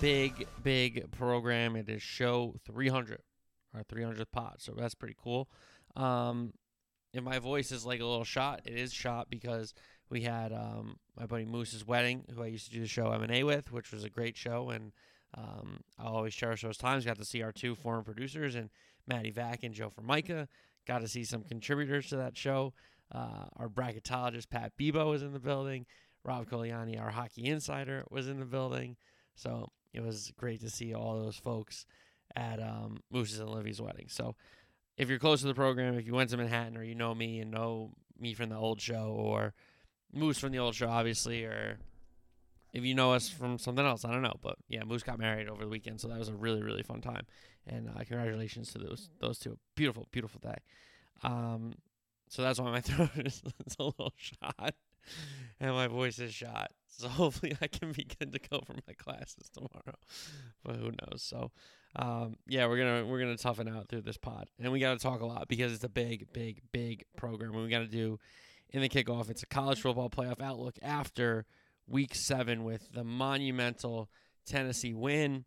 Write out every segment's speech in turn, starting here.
Big, big program. It is show 300, our 300th pod. So that's pretty cool. Um, if my voice is like a little shot, it is shot because we had um, my buddy Moose's wedding, who I used to do the show M&A with, which was a great show. And um, I'll always cherish those times. Got to see our two former producers and Maddie Vack and Joe Formica. Got to see some contributors to that show. Uh, our bracketologist Pat Bebo was in the building. Rob Coliani, our hockey insider, was in the building. So it was great to see all those folks at um, Moose's and Livy's wedding. So if you're close to the program, if you went to Manhattan or you know me and know me from the old show or Moose from the old show, obviously, or if you know us from something else, I don't know. But yeah, Moose got married over the weekend, so that was a really, really fun time. And uh, congratulations to those those two. Beautiful, beautiful day. Um, so that's why my throat is a little shot and my voice is shot. So hopefully I can be good to go for my classes tomorrow. But who knows? So um, yeah, we're gonna we're gonna toughen out through this pod, and we got to talk a lot because it's a big, big, big program. And we got to do in the kickoff. It's a college football playoff outlook after Week Seven with the monumental Tennessee win,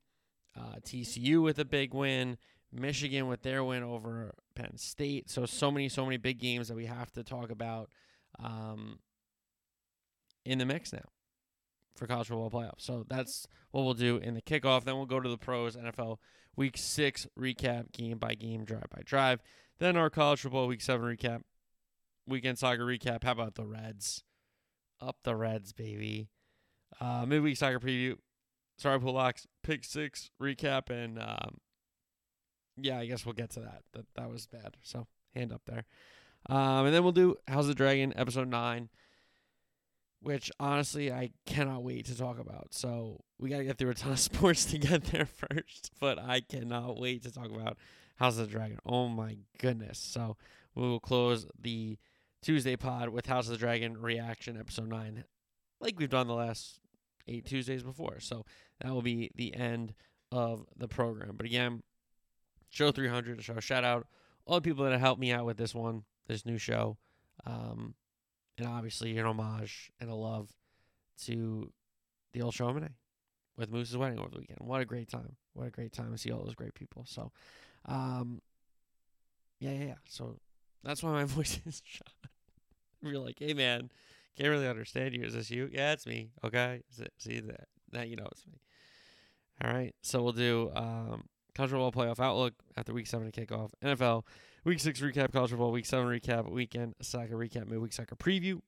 uh, TCU with a big win, Michigan with their win over Penn State. So so many so many big games that we have to talk about um, in the mix now for college football playoffs. So that's what we'll do in the kickoff. Then we'll go to the pros NFL Week Six recap, game by game, drive by drive. Then our college football Week Seven recap, weekend soccer recap. How about the Reds? Up the Reds, baby. Uh, midweek soccer preview. Sorry, Pulaks. Pick six recap and um, yeah, I guess we'll get to that. That that was bad. So hand up there. Um, and then we'll do How's the Dragon episode nine, which honestly I cannot wait to talk about. So we gotta get through a ton of sports to get there first, but I cannot wait to talk about House of the Dragon. Oh my goodness! So we will close the Tuesday pod with House of the Dragon reaction episode nine, like we've done the last eight Tuesdays before. So that will be the end of the program. But again, show 300 show shout out all the people that have helped me out with this one this new show um, and obviously an homage and a love to the old show with Moose's wedding over the weekend. What a great time. What a great time to see all those great people. So um, yeah yeah yeah. So that's why my voice is shot. You're like hey man can't really understand you. Is this you? Yeah it's me. Okay. See that now you know it's me. All right. So we'll do um, college football playoff outlook after week seven to kickoff. NFL week six recap, college football week seven recap, weekend soccer recap, midweek soccer preview,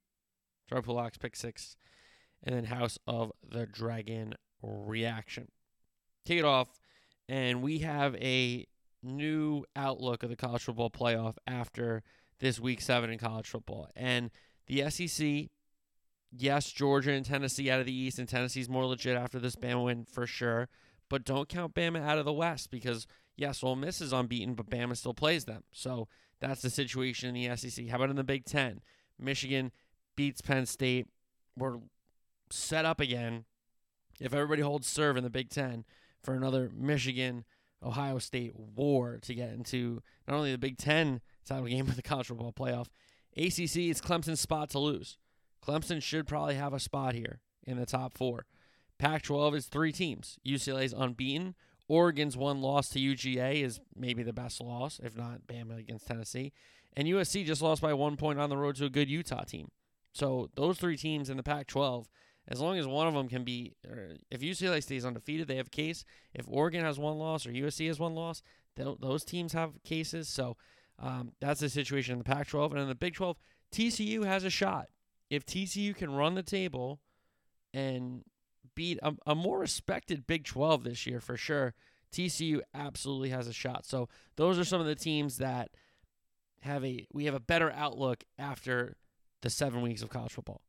triple locks, pick six, and then House of the Dragon reaction. Kick it off, and we have a new outlook of the college football playoff after this week seven in college football. And the SEC, yes, Georgia and Tennessee out of the East, and Tennessee's more legit after this Bama win for sure but don't count Bama out of the West because yes, Ole Miss is unbeaten, but Bama still plays them. So that's the situation in the SEC. How about in the Big Ten? Michigan beats Penn State. We're set up again. If everybody holds serve in the Big Ten for another Michigan Ohio State war to get into not only the Big Ten title game but the college football playoff. ACC is Clemson's spot to lose. Clemson should probably have a spot here in the top four. Pac 12 is three teams. UCLA is unbeaten. Oregon's one loss to UGA is maybe the best loss, if not Bama against Tennessee. And USC just lost by one point on the road to a good Utah team. So those three teams in the Pac 12, as long as one of them can be, if UCLA stays undefeated, they have a case. If Oregon has one loss or USC has one loss, those teams have cases. So um, that's the situation in the Pac 12. And in the Big 12, TCU has a shot. If TCU can run the table and beat a, a more respected Big 12 this year for sure. TCU absolutely has a shot. So those are some of the teams that have a we have a better outlook after the seven weeks of college football.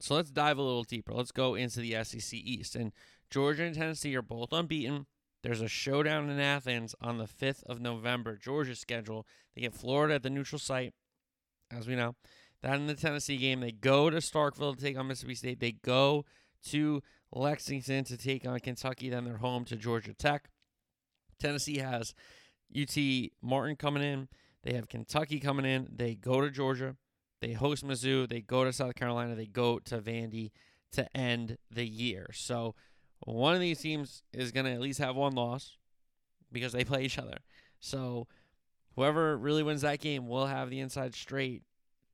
So let's dive a little deeper. Let's go into the SEC East. And Georgia and Tennessee are both unbeaten. There's a showdown in Athens on the 5th of November. Georgia's schedule. They get Florida at the neutral site, as we know. Then in the Tennessee game, they go to Starkville to take on Mississippi State. They go to Lexington to take on Kentucky. Then they're home to Georgia Tech. Tennessee has UT Martin coming in. They have Kentucky coming in. They go to Georgia. They host Mizzou. They go to South Carolina. They go to Vandy to end the year. So one of these teams is going to at least have one loss because they play each other. So whoever really wins that game will have the inside straight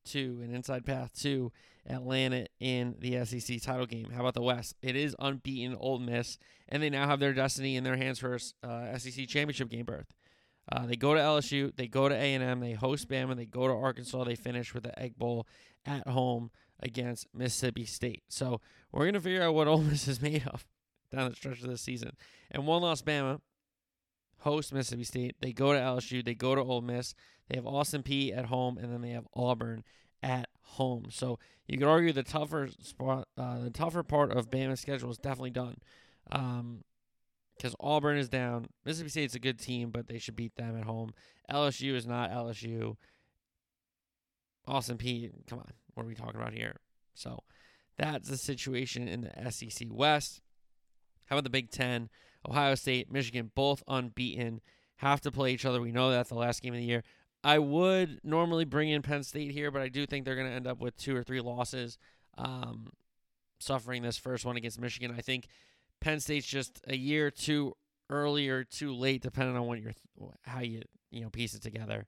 to an inside path to Atlanta in the SEC title game. How about the West? It is unbeaten Ole Miss, and they now have their destiny in their hands for a uh, SEC championship game berth. Uh, they go to LSU, they go to A&M, they host Bama, they go to Arkansas, they finish with the Egg Bowl at home against Mississippi State. So we're going to figure out what Ole Miss is made of down the stretch of this season. And one loss Bama, host Mississippi State. They go to LSU, they go to Ole Miss. They have Austin Peay at home, and then they have Auburn at home. So you could argue the tougher spot, uh, the tougher part of Bama's schedule is definitely done. Um, because Auburn is down. Mississippi State's a good team, but they should beat them at home. LSU is not LSU. Austin Peay, come on, what are we talking about here? So that's the situation in the SEC West. How about the Big Ten? Ohio State, Michigan, both unbeaten, have to play each other. We know that the last game of the year. I would normally bring in Penn State here, but I do think they're going to end up with two or three losses, um, suffering this first one against Michigan. I think Penn State's just a year too early or too late, depending on what you're how you you know piece it together.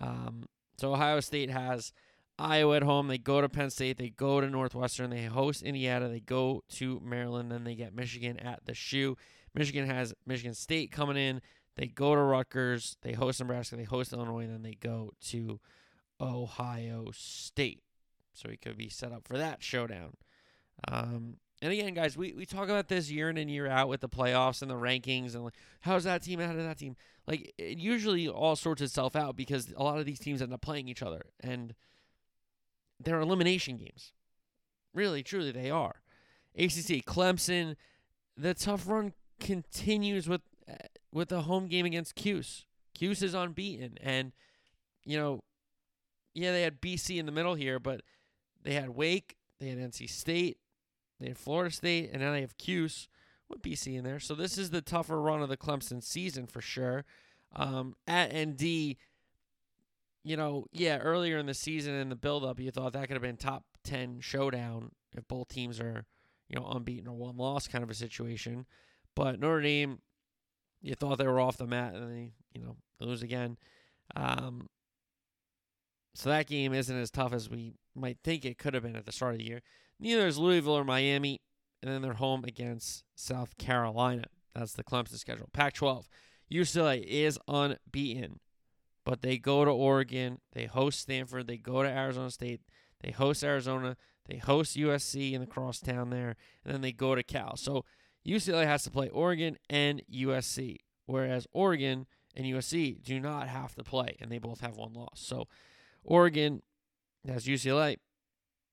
Um, so Ohio State has Iowa at home. They go to Penn State. They go to Northwestern. They host Indiana. They go to Maryland. Then they get Michigan at the shoe. Michigan has Michigan State coming in. They go to Rutgers. They host Nebraska. They host Illinois. And then they go to Ohio State. So he could be set up for that showdown. Um, and again, guys, we, we talk about this year in and year out with the playoffs and the rankings and like how's that team ahead of that team. Like it usually all sorts itself out because a lot of these teams end up playing each other and they're elimination games. Really, truly, they are. ACC, Clemson, the tough run continues with with the home game against Cuse. Cuse is unbeaten, and you know, yeah, they had BC in the middle here, but they had Wake, they had NC State, they had Florida State, and now they have Cuse with BC in there. So this is the tougher run of the Clemson season for sure. Um, at ND, you know, yeah, earlier in the season in the build-up, you thought that could have been top ten showdown if both teams are, you know, unbeaten or one loss kind of a situation. But Notre Dame, you thought they were off the mat, and they, you know, lose again. Um, so that game isn't as tough as we might think it could have been at the start of the year. Neither is Louisville or Miami, and then they're home against South Carolina. That's the Clemson schedule. Pac 12. UCLA is unbeaten, but they go to Oregon, they host Stanford, they go to Arizona State, they host Arizona, they host USC in the crosstown there, and then they go to Cal. So UCLA has to play Oregon and USC, whereas Oregon and USC do not have to play, and they both have one loss. So Oregon has UCLA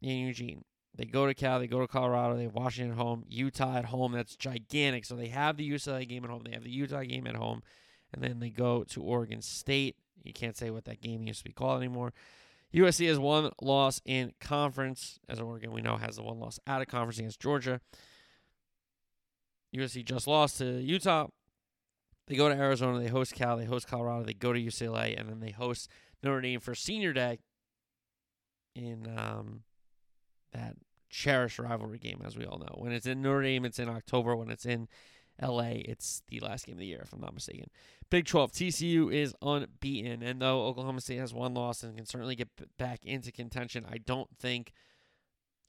in Eugene. They go to Cal, they go to Colorado, they have Washington at home, Utah at home. That's gigantic. So they have the UCLA game at home, they have the Utah game at home, and then they go to Oregon State. You can't say what that game used to be called anymore. USC has one loss in conference, as Oregon we know has the one loss out of conference against Georgia. USC just lost to Utah. They go to Arizona, they host Cal, they host Colorado, they go to UCLA, and then they host Notre Dame for Senior Day in um, that cherished rivalry game, as we all know. When it's in Notre Dame, it's in October. When it's in LA, it's the last game of the year, if I'm not mistaken. Big 12, TCU is unbeaten. And though Oklahoma State has one loss and can certainly get back into contention, I don't think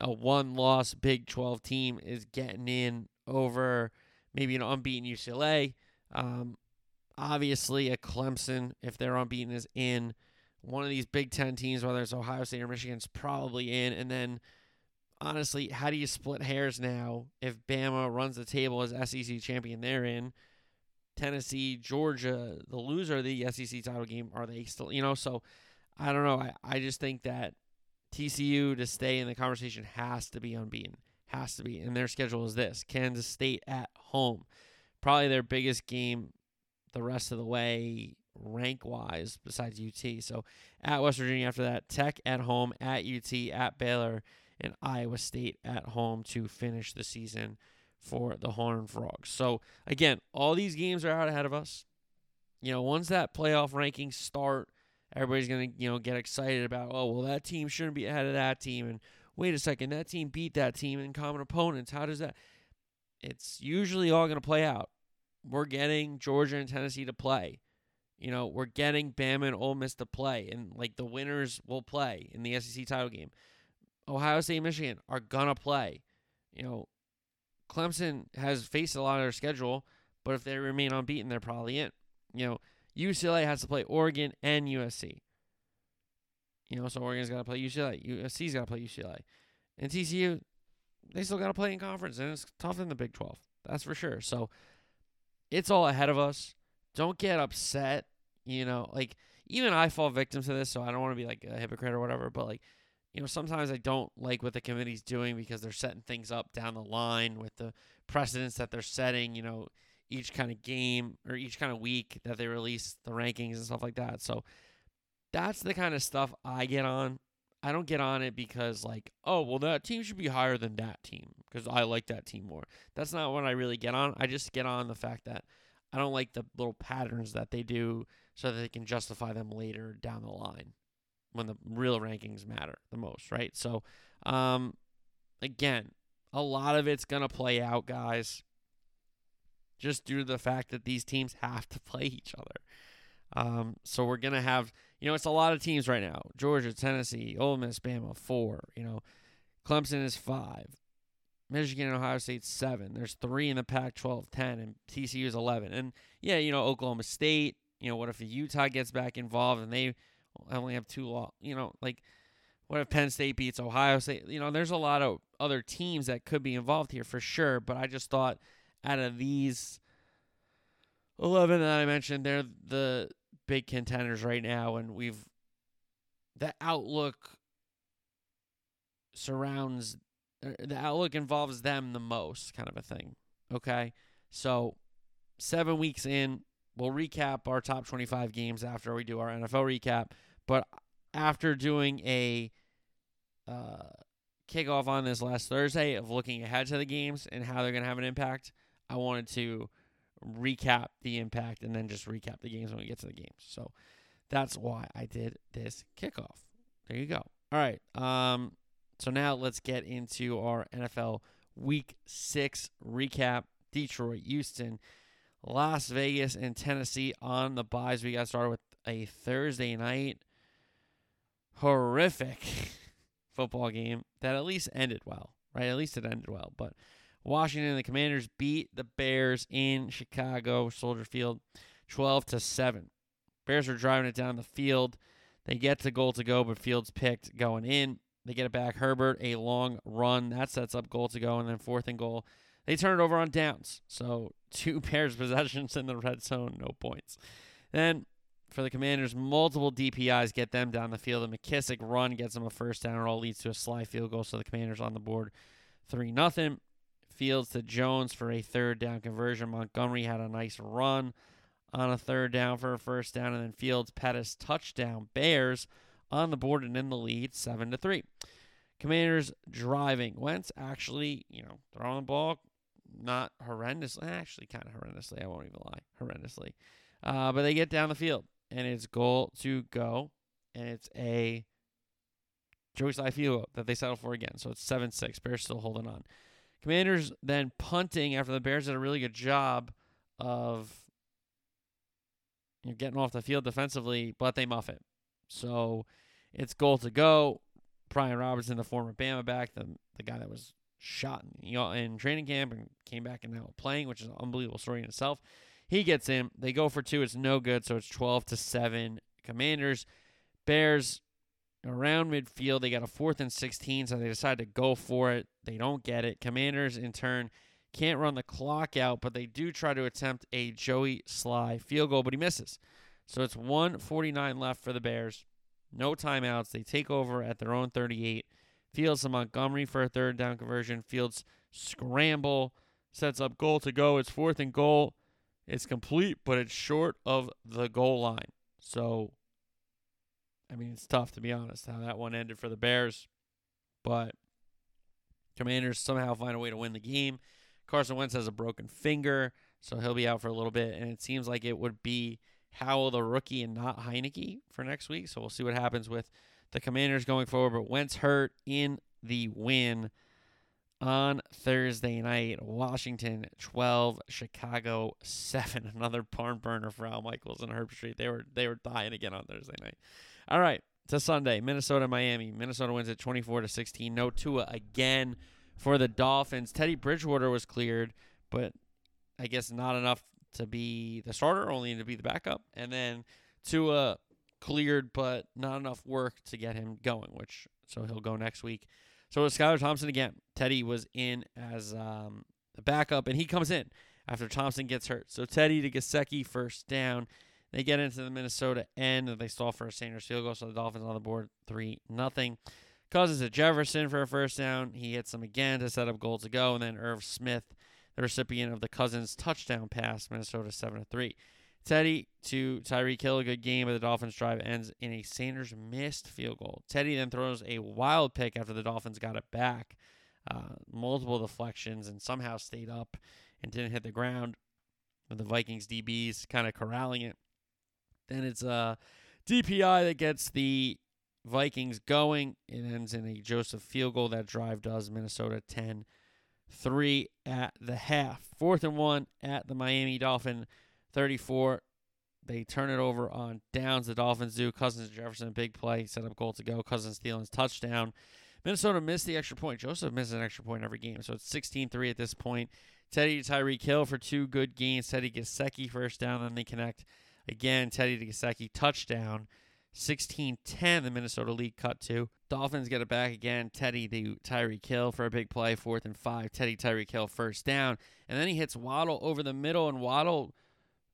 a one loss Big 12 team is getting in over maybe an unbeaten UCLA. Um, obviously, a Clemson, if they're unbeaten, is in. One of these Big Ten teams, whether it's Ohio State or Michigan, is probably in. And then honestly, how do you split hairs now if Bama runs the table as SEC champion they're in? Tennessee, Georgia, the loser of the SEC title game, are they still, you know? So I don't know. I, I just think that TCU to stay in the conversation has to be unbeaten. Has to be. And their schedule is this Kansas State at home, probably their biggest game the rest of the way rank wise besides UT. So at West Virginia after that, Tech at home, at UT, at Baylor, and Iowa State at home to finish the season for the Horned Frogs. So again, all these games are out ahead of us. You know, once that playoff rankings start, everybody's gonna, you know, get excited about, oh well that team shouldn't be ahead of that team and wait a second, that team beat that team in common opponents. How does that it's usually all gonna play out. We're getting Georgia and Tennessee to play. You know, we're getting Bama and Ole Miss to play, and like the winners will play in the SEC title game. Ohio State, Michigan are gonna play. You know, Clemson has faced a lot of their schedule, but if they remain unbeaten, they're probably in. You know, UCLA has to play Oregon and USC. You know, so Oregon's got to play UCLA. USC's got to play UCLA. And TCU, they still got to play in conference, and it's tough in the Big 12. That's for sure. So it's all ahead of us. Don't get upset you know, like even I fall victim to this, so I don't want to be like a hypocrite or whatever, but like, you know, sometimes I don't like what the committee's doing because they're setting things up down the line with the precedents that they're setting, you know, each kind of game or each kind of week that they release the rankings and stuff like that. So that's the kind of stuff I get on. I don't get on it because like, oh, well that team should be higher than that team because I like that team more. That's not what I really get on. I just get on the fact that I don't like the little patterns that they do so that they can justify them later down the line when the real rankings matter the most, right? So, um, again, a lot of it's going to play out, guys, just due to the fact that these teams have to play each other. Um, so we're going to have, you know, it's a lot of teams right now Georgia, Tennessee, Ole Miss, Bama, four, you know, Clemson is five. Michigan and Ohio State seven. There's three in the Pac 12, 10, and TCU is 11. And yeah, you know, Oklahoma State, you know, what if Utah gets back involved and they only have two law, you know, like what if Penn State beats Ohio State? You know, there's a lot of other teams that could be involved here for sure, but I just thought out of these 11 that I mentioned, they're the big contenders right now and we've the outlook surrounds uh, the outlook involves them the most kind of a thing. Okay? So, 7 weeks in, We'll recap our top 25 games after we do our NFL recap. But after doing a uh, kickoff on this last Thursday of looking ahead to the games and how they're going to have an impact, I wanted to recap the impact and then just recap the games when we get to the games. So that's why I did this kickoff. There you go. All right. Um, so now let's get into our NFL Week Six recap. Detroit, Houston, Las Vegas and Tennessee on the buys. We got started with a Thursday night horrific football game that at least ended well, right? At least it ended well. But Washington and the Commanders beat the Bears in Chicago, Soldier Field, 12 to 7. Bears are driving it down the field. They get to goal to go, but Fields picked going in. They get it back. Herbert, a long run. That sets up goal to go, and then fourth and goal. They turn it over on downs. So two of possessions in the red zone, no points. Then for the Commanders, multiple DPIs get them down the field. A McKissick run gets them a first down. It all leads to a Slye field goal. So the Commanders on the board, three nothing. Fields to Jones for a third down conversion. Montgomery had a nice run on a third down for a first down, and then Fields Pettis touchdown. Bears on the board and in the lead, seven to three. Commanders driving. Wentz actually, you know, throwing the ball, not horrendously, actually kind of horrendously. I won't even lie, horrendously. Uh, but they get down the field, and it's goal to go, and it's a Joey field that they settle for again. So it's seven six. Bears still holding on. Commanders then punting after the Bears did a really good job of you know, getting off the field defensively, but they muff it. So it's goal to go. Brian Robinson, the former Bama back, the the guy that was shot in, in training camp and came back and now playing, which is an unbelievable story in itself. He gets in. They go for two. It's no good. So it's 12 to 7. Commanders, Bears around midfield. They got a fourth and 16, so they decide to go for it. They don't get it. Commanders, in turn, can't run the clock out, but they do try to attempt a Joey Slye field goal, but he misses. So it's 149 left for the Bears. No timeouts. They take over at their own 38. Fields to Montgomery for a third down conversion. Fields scramble sets up goal to go. It's fourth and goal. It's complete, but it's short of the goal line. So, I mean, it's tough to be honest how that one ended for the Bears, but Commanders somehow find a way to win the game. Carson Wentz has a broken finger, so he'll be out for a little bit, and it seems like it would be Howell the rookie and not Heinicke for next week. So we'll see what happens with the Commanders going forward. But Wentz hurt in the win on Thursday night. Washington 12, Chicago 7. Another barn burner for Al Michaels and Herbstreit. They were they were dying again on Thursday night. All right, to Sunday, Minnesota Miami. Minnesota wins at 24 to 16. No Tua again for the Dolphins. Teddy Bridgewater was cleared, but I guess not enough to be the starter, only to be the backup. And then Tua cleared, but not enough work to get him going, which so he'll go next week. So was Skylar Thompson again. Teddy was in as um, the backup, and he comes in after Thompson gets hurt. So Teddy to Gesicki first down. They get into the Minnesota end, and they stall for a Sanders field goal. So the Dolphins on the board three nothing. Cousins to Jefferson for a first down. He hits them again to set up goal to go, and then Irv Smith, the recipient of the Cousins touchdown pass, Minnesota seven to three. Teddy to Tyreek Hill, a good game, but the Dolphins drive ends in a Sanders missed field goal. Teddy then throws a wild pick after the Dolphins got it back. Uh, multiple deflections and somehow stayed up and didn't hit the ground. With the Vikings DBs kind of corralling it. Then it's a DPI that gets the Vikings going. It ends in a Joseph field goal. That drive does Minnesota 10 3 at the half. Fourth and one at the Miami Dolphin 34. They turn it over on downs. The Dolphins do. Cousins Jefferson, big play, set up goal to go. Cousins Thielen's touchdown. Minnesota missed the extra point. Joseph misses an extra point every game, so it's 16-3 at this point. Teddy to Tyreek Hill for two good gains. Teddy Gesicki first down, then they connect again. Teddy to Gesicki touchdown. 16-10, the Minnesota lead cut to. Dolphins get it back again. Teddy to Tyreek Hill for a big play, fourth and five. Teddy Tyreek Hill first down, and then he hits Waddle over the middle, and Waddle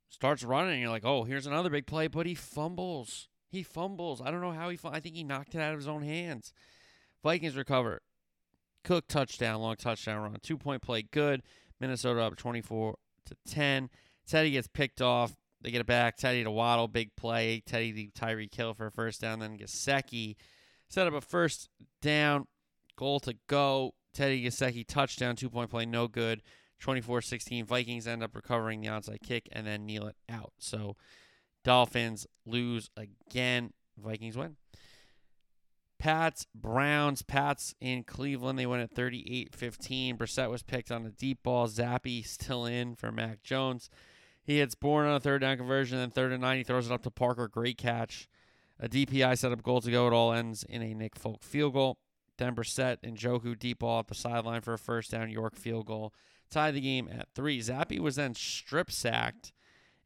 starts running. You're like, oh, here's another big play, but he fumbles. He fumbles. I don't know how he. I think he knocked it out of his own hands. Vikings recover. Cook touchdown, long touchdown run, two point play, good. Minnesota up 24 to 10. Teddy gets picked off. They get it back. Teddy to Waddle, big play. Teddy to Tyreek Hill for a first down. Then Gesicki set up a first down, goal to go. Teddy Gesicki touchdown, two point play, no good. 24 16. Vikings end up recovering the onside kick and then kneel it out. So Dolphins lose again. Vikings win. Pats, Browns, Pats in Cleveland. They win at 38 15. Brissett was picked on a deep ball. Zappe still in for Mac Jones. He hits Bourne on a third down conversion. Then third and nine, he throws it up to Parker. Great catch. A DPI set up goal to go. It all ends in a Nick Folk field goal. Then Brissett and Njoku deep ball at the sideline for a first down. York field goal. Tie the game at three. Zappe was then strip sacked,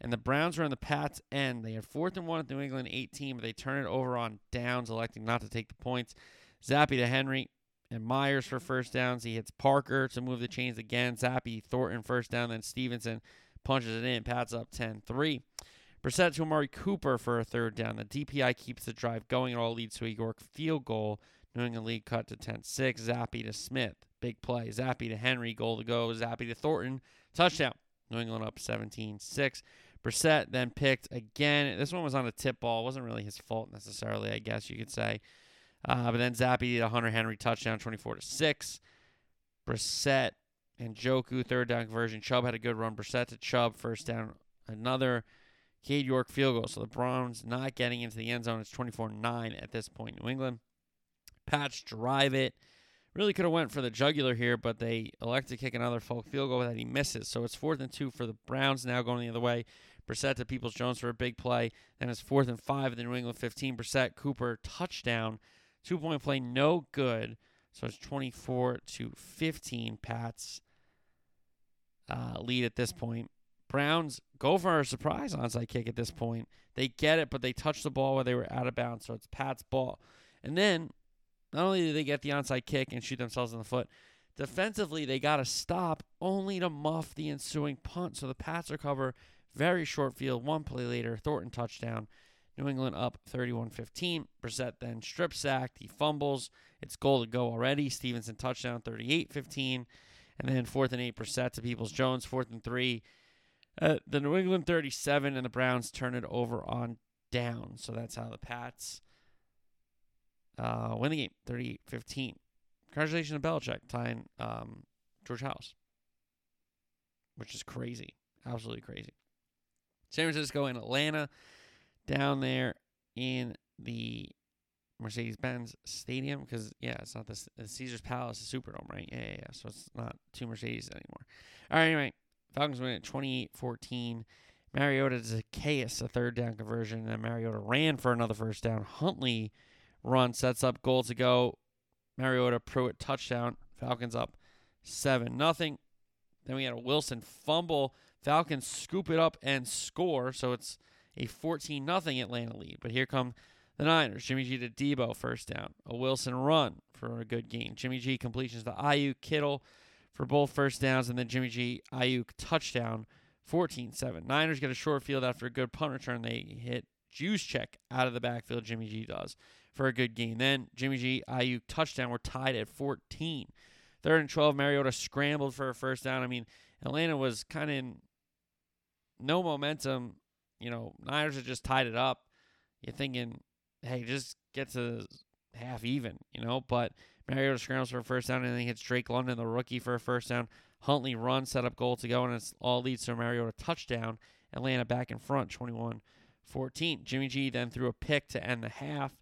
and the Browns were on the Pats' end. They had fourth and one at New England 18, but they turn it over on downs, electing not to take the points. Zappe to Henry and Myers for first downs. He hits Parker to move the chains again. Zappe, Thornton first down, then Stevenson punches it in. Pats up 10 3. Brissett to Amari Cooper for a third down. The DPI keeps the drive going. It all leads to a York field goal. New England lead cut to 10 6. Zappe to Smith. Big play. Zappe to Henry. Goal to go. Zappe to Thornton. Touchdown. New England up 17 6. Brissett then picked again. This one was on a tip ball. It wasn't really his fault necessarily, I guess you could say. Uh, but then Zappe to Hunter Henry touchdown 24 to 6. Brissett and Njoku third down conversion. Chubb had a good run. Brissett to Chubb first down. Another Cade York field goal. So the Browns not getting into the end zone. It's 24 9 at this point. New England. Pats drive it. Really could have went for the jugular here, but they elect to kick another Folk field goal that he misses. So it's fourth and two for the Browns now going the other way. Brissett to Peoples Jones for a big play. Then it's fourth and five in the New England 15. Brissett, Cooper, touchdown. Two point play, no good. So it's 24 to 15. Pats uh, lead at this point. Browns go for a surprise onside kick at this point. They get it, but they touch the ball where they were out of bounds. So it's Pat's ball. And then not only do they get the onside kick and shoot themselves in the foot, defensively they got to stop only to muff the ensuing punt. So the Pats recover very short field. One play later, Thornton touchdown. New England up 31-15. Brissett then strip sacked. He fumbles. It's goal to go already. Stevenson touchdown 38-15. And then fourth and eight, Brissett to Peoples Jones. Fourth and three, uh, the New England 37, and the Browns turn it over on down. So that's how the Pats uh, win the game 38 15. Congratulations to Belichick tying um, George Halas, which is crazy. Absolutely crazy. San Francisco and Atlanta down there in the Mercedes Benz Stadium because, yeah, it's not the, the Caesars Palace, the Superdome, right? Yeah, yeah, yeah. So it's not two Mercedes anymore. All right, anyway, Falcons win at 28 14. Mariota Zaccheaus, a third down conversion, and Mariota ran for another first down. Huntley run sets up goal to go. Mariota Pruitt touchdown. Falcons up 7 nothing. Then we had a Wilson fumble. Falcons scoop it up and score. So it's a 14 nothing Atlanta lead. But here come the Niners. Jimmy G to Deebo, first down. A Wilson run for a good gain. Jimmy G completions to Aiyuk Kittle for both first downs. And then Jimmy G, Aiyuk touchdown 14 7. Niners get a short field after a good punt return. They hit Juszczyk out of the backfield. Jimmy G does for a good gain. Then Jimmy G, Aiyuk touchdown. We're tied at 14. Third and 12, Mariota scrambled for a first down. I mean, Atlanta was kind of in no momentum. You know, Niners had just tied it up. You're thinking, hey, just get to half even, you know, but Mariota scrambles for a first down and then he hits Drake London, the rookie, for a first down. Huntley run, set up goal to go, and it all leads to a Mariota touchdown. Atlanta back in front, 21 14. Jimmy G then threw a pick to end the half.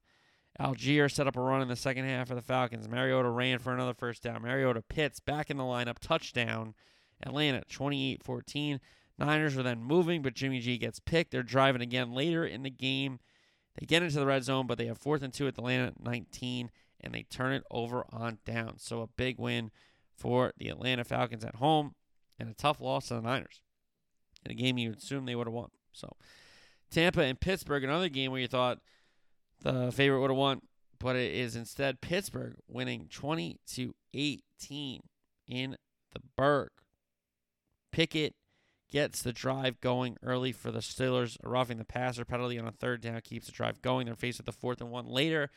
Allgeier set up a run in the second half for the Falcons. Mariota ran for another first down. Mariota Pitts back in the lineup, touchdown. Atlanta 28 14. Niners are then moving, but Jimmy G gets picked. They're driving again later in the game. They get into the red zone, but they have fourth and two at the Atlanta 19, and they turn it over on down. So a big win for the Atlanta Falcons at home, and a tough loss to the Niners in a game you would assume they would have won. So Tampa and Pittsburgh, another game where you thought the favorite would have won, but it is instead Pittsburgh winning 20 to 18 in the Burgh. Pickett gets the drive going early for the Steelers, roughing the passer penalty on a third down keeps the drive going. They're faced with the fourth and one later.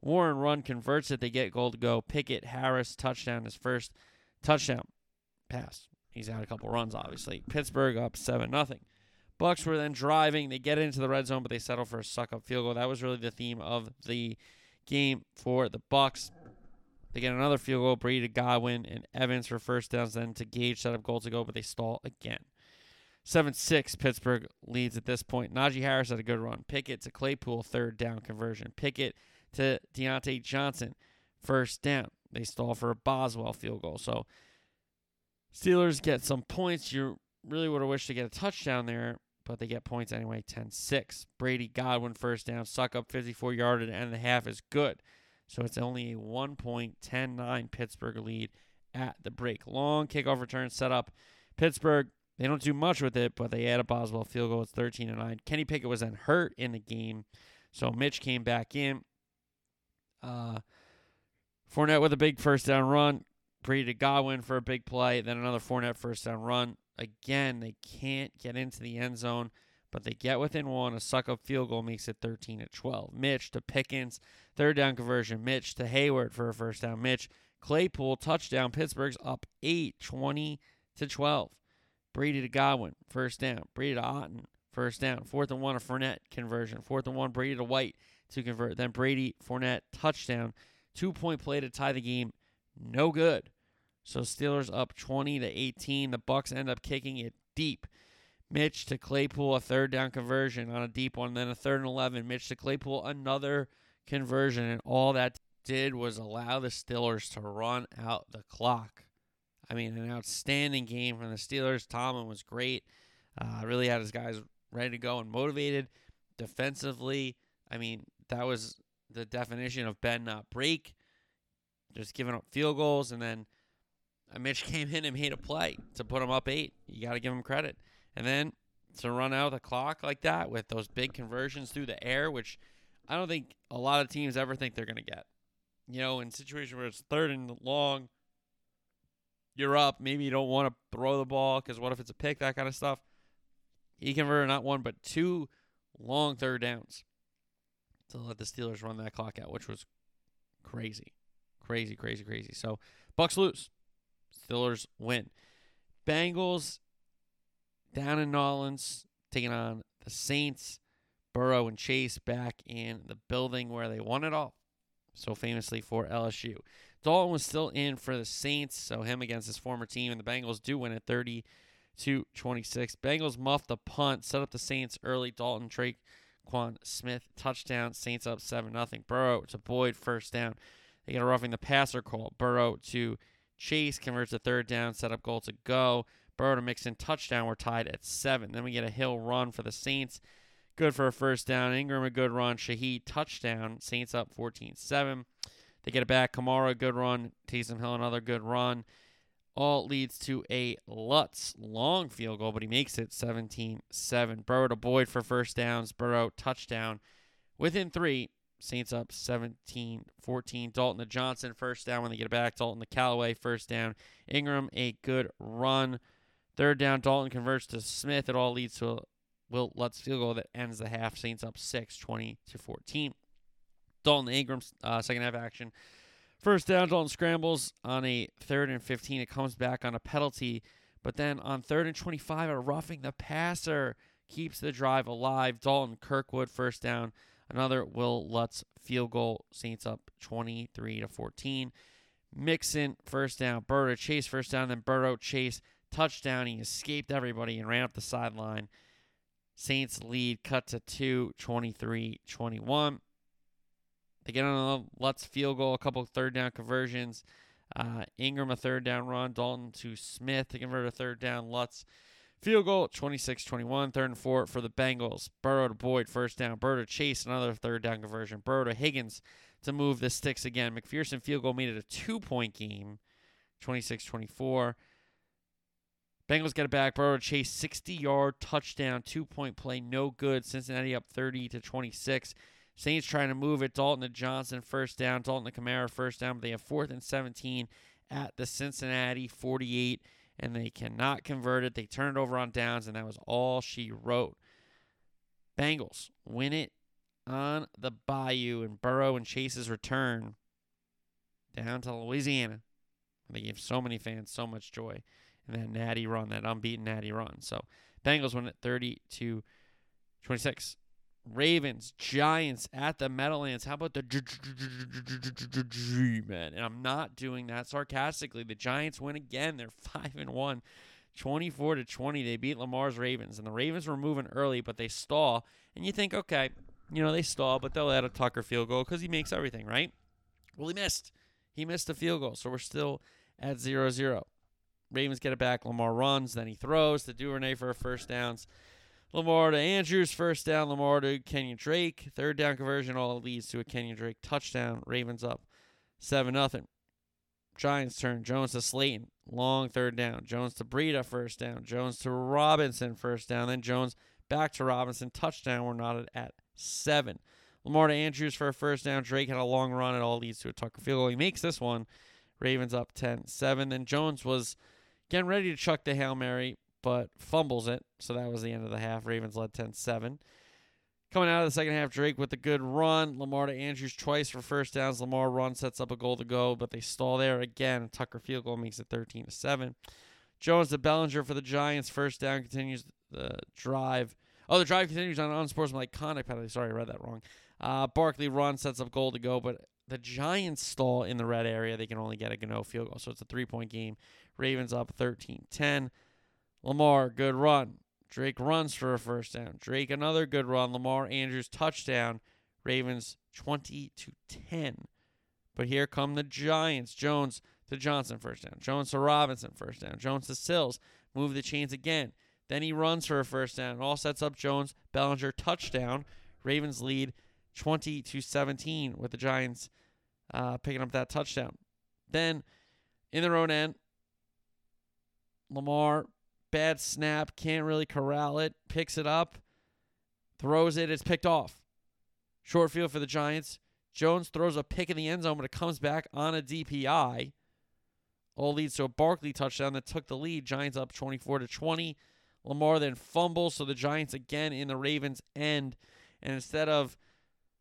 Warren run converts it. They get goal to go. Pickett Harris touchdown his first touchdown pass. He's had a couple runs, obviously. Pittsburgh up seven nothing. Bucks were then driving. They get into the red zone, but they settle for a Succop field goal. That was really the theme of the game for the Bucks. They get another field goal. Brady to Godwin and Evans for first downs. Then to Gage set up goal to go, but they stall again. 7 6, Pittsburgh leads at this point. Najee Harris had a good run. Pickett to Claypool, third down conversion. Pickett to Diontae Johnson, first down. They stall for a Boswell field goal. So Steelers get some points. You really would have wished to get a touchdown there, but they get points anyway 10 6. Brady Godwin, first down. Succop 54 yard at the half is good. So it's only a 1.109 Pittsburgh lead at the break. Long kickoff return set up. Pittsburgh they don't do much with it, but they add a Boswell field goal. It's 13 to 9. Kenny Pickett was then hurt in the game, so Mitch came back in. Uh, Fournette with a big first down run. Brady to Godwin for a big play. Then another Fournette first down run. Again, they can't get into the end zone, but they get within one. A Succop field goal makes it 13 to 12. Mitch to Pickens, third down conversion. Mitch to Heyward for a first down. Mitch Claypool touchdown. Pittsburgh's up 8, 20 to 12. Brady to Godwin, first down. Brady to Otton, first down. Fourth and one, a Fournette conversion. Fourth and one, Brady to White to convert. Then Brady, Fournette, touchdown. Two point play to tie the game. No good. So Steelers up 20 to 18. The Bucks end up kicking it deep. Mitch to Claypool, a third down conversion on a deep one. Then a third and 11. Mitch to Claypool, another conversion. And all that did was allow the Steelers to run out the clock. I mean, an outstanding game from the Steelers. Tomlin was great. Uh, really had his guys ready to go and motivated defensively. I mean, that was the definition of bend not break. Just giving up field goals, and then Mitch came in and made a play to put him up eight. You got to give him credit. And then to run out the clock like that with those big conversions through the air, which I don't think a lot of teams ever think they're going to get. You know, in situations where it's third and long, you're up. Maybe you don't want to throw the ball because what if it's a pick, that kind of stuff. He converted not one, but two long third downs to let the Steelers run that clock out, which was crazy. Crazy, crazy, crazy. So Bucks lose. Steelers win. Bengals down in Nolans taking on the Saints. Burrow and Chase back in the building where they won it all. So famously for LSU. Dalton was still in for the Saints, so him against his former team, and the Bengals do win at 30 to 26. Bengals muffed the punt, set up the Saints early. Dalton, Drake, Quan Smith, touchdown. Saints up 7 0. Burrow to Boyd, first down. They get a roughing the passer call. Burrow to Chase, converts a third down, set up goal to go. Burrow to Mixon, touchdown. We're tied at 7. Then we get a hill run for the Saints. Good for a first down. Ingram, a good run. Shaheed, touchdown. Saints up 14 7. They get it back. Kamara, good run. Taysom Hill, another good run. All leads to a Lutz long field goal, but he makes it 17 7. Burrow to Boyd for first downs. Burrow, touchdown. Within three, Saints up 17 14. Dalton to Johnson, first down when they get it back. Dalton to Callaway, first down. Ingram, a good run. Third down, Dalton converts to Smith. It all leads to a Will Lutz field goal that ends the half. Saints up 6, 20 to 14. Dalton Ingram, uh, second half action. First down, Dalton scrambles on a third and 15. It comes back on a penalty, but then on third and 25, a roughing the passer keeps the drive alive. Dalton Kirkwood, first down. Another Will Lutz field goal. Saints up 23 to 14. Mixon, first down. Burrow Chase, first down. Then Burrow Chase, touchdown. He escaped everybody and ran up the sideline. Saints lead cut to 2, 23 21. They get on a Lutz field goal, a couple third down conversions. Uh, Ingram a third down run, Dalton to Smith to convert a third down. Lutz field goal 26 21, third and four for the Bengals. Burrow to Boyd, first down. Burrow to Chase, another third down conversion. Burrow to Higgins to move the sticks again. McPherson field goal made it a two point game 26 24. Bengals get it back. Burrow to Chase 60 yard touchdown, two point play, no good. Cincinnati up 30 to 26. Saints trying to move it. Dalton to Johnson, first down. Dalton to Kamara, first down. But they have fourth and 17 at the Cincinnati 48, and they cannot convert it. They turn it over on downs, and that was all she wrote. Bengals win it on the Bayou, and Burrow and Chase's return down to Louisiana. They gave so many fans so much joy and that natty run, that unbeaten natty run. So Bengals win it 30 to 26. Ravens, Giants at the Meadowlands. How about the man? And I'm not doing that sarcastically. The Giants win again. They're 5 and 1. 24 to 20. They beat Lamar's Ravens. And the Ravens were moving early, but they stall. And you think, okay, you know, they stall, but they'll add a Tucker field goal because he makes everything, right? Well, he missed. He missed a field goal. So we're still at 0 0. Ravens get it back. Lamar runs, then he throws to Duvernay for a first downs. Lamar to Andrews, first down. Lamar to Kenyon Drake, third down conversion. All leads to a Kenyon Drake touchdown. Ravens up seven nothing. Giants turn. Jones to Slayton, long third down. Jones to Breida, first down. Jones to Robinson, first down. Then Jones back to Robinson, touchdown. We're knotted at seven. Lamar to Andrews for a first down. Drake had a long run. It all leads to a Tucker field goal. He makes this one. Ravens up 10 7. Then Jones was Getting ready to chuck the Hail Mary, but fumbles it. So that was the end of the half. Ravens led 10 7. Coming out of the second half, Drake with a good run. Lamar to Andrews twice for first downs. Lamar run sets up a goal to go, but they stall there again. Tucker field goal makes it 13 to 7. Jones to Bellinger for the Giants. First down continues the drive. Oh, the drive continues on unsportsmanlike conduct penalty. Sorry, I read that wrong. Uh, Barkley run sets up goal to go, but the Giants stall in the red area. They can only get a Gano field goal, so it's a three point game. Ravens up 13 10. Lamar, good run. Drake runs for a first down. Drake, another good run. Lamar Andrews, touchdown. Ravens 20 to 10. But here come the Giants. Jones to Johnson, first down. Jones to Robinson, first down. Jones to Sills, move the chains again. Then he runs for a first down. All sets up Jones, Bellinger, touchdown. Ravens lead 20 to 17 with the Giants uh, picking up that touchdown. Then in their own end, Lamar, bad snap, can't really corral it, picks it up, throws it, it's picked off. Short field for the Giants. Jones throws a pick in the end zone, but it comes back on a DPI. All leads to a Barkley touchdown that took the lead. Giants up 24 to 20. Lamar then fumbles, so the Giants again in the Ravens' end. And instead of,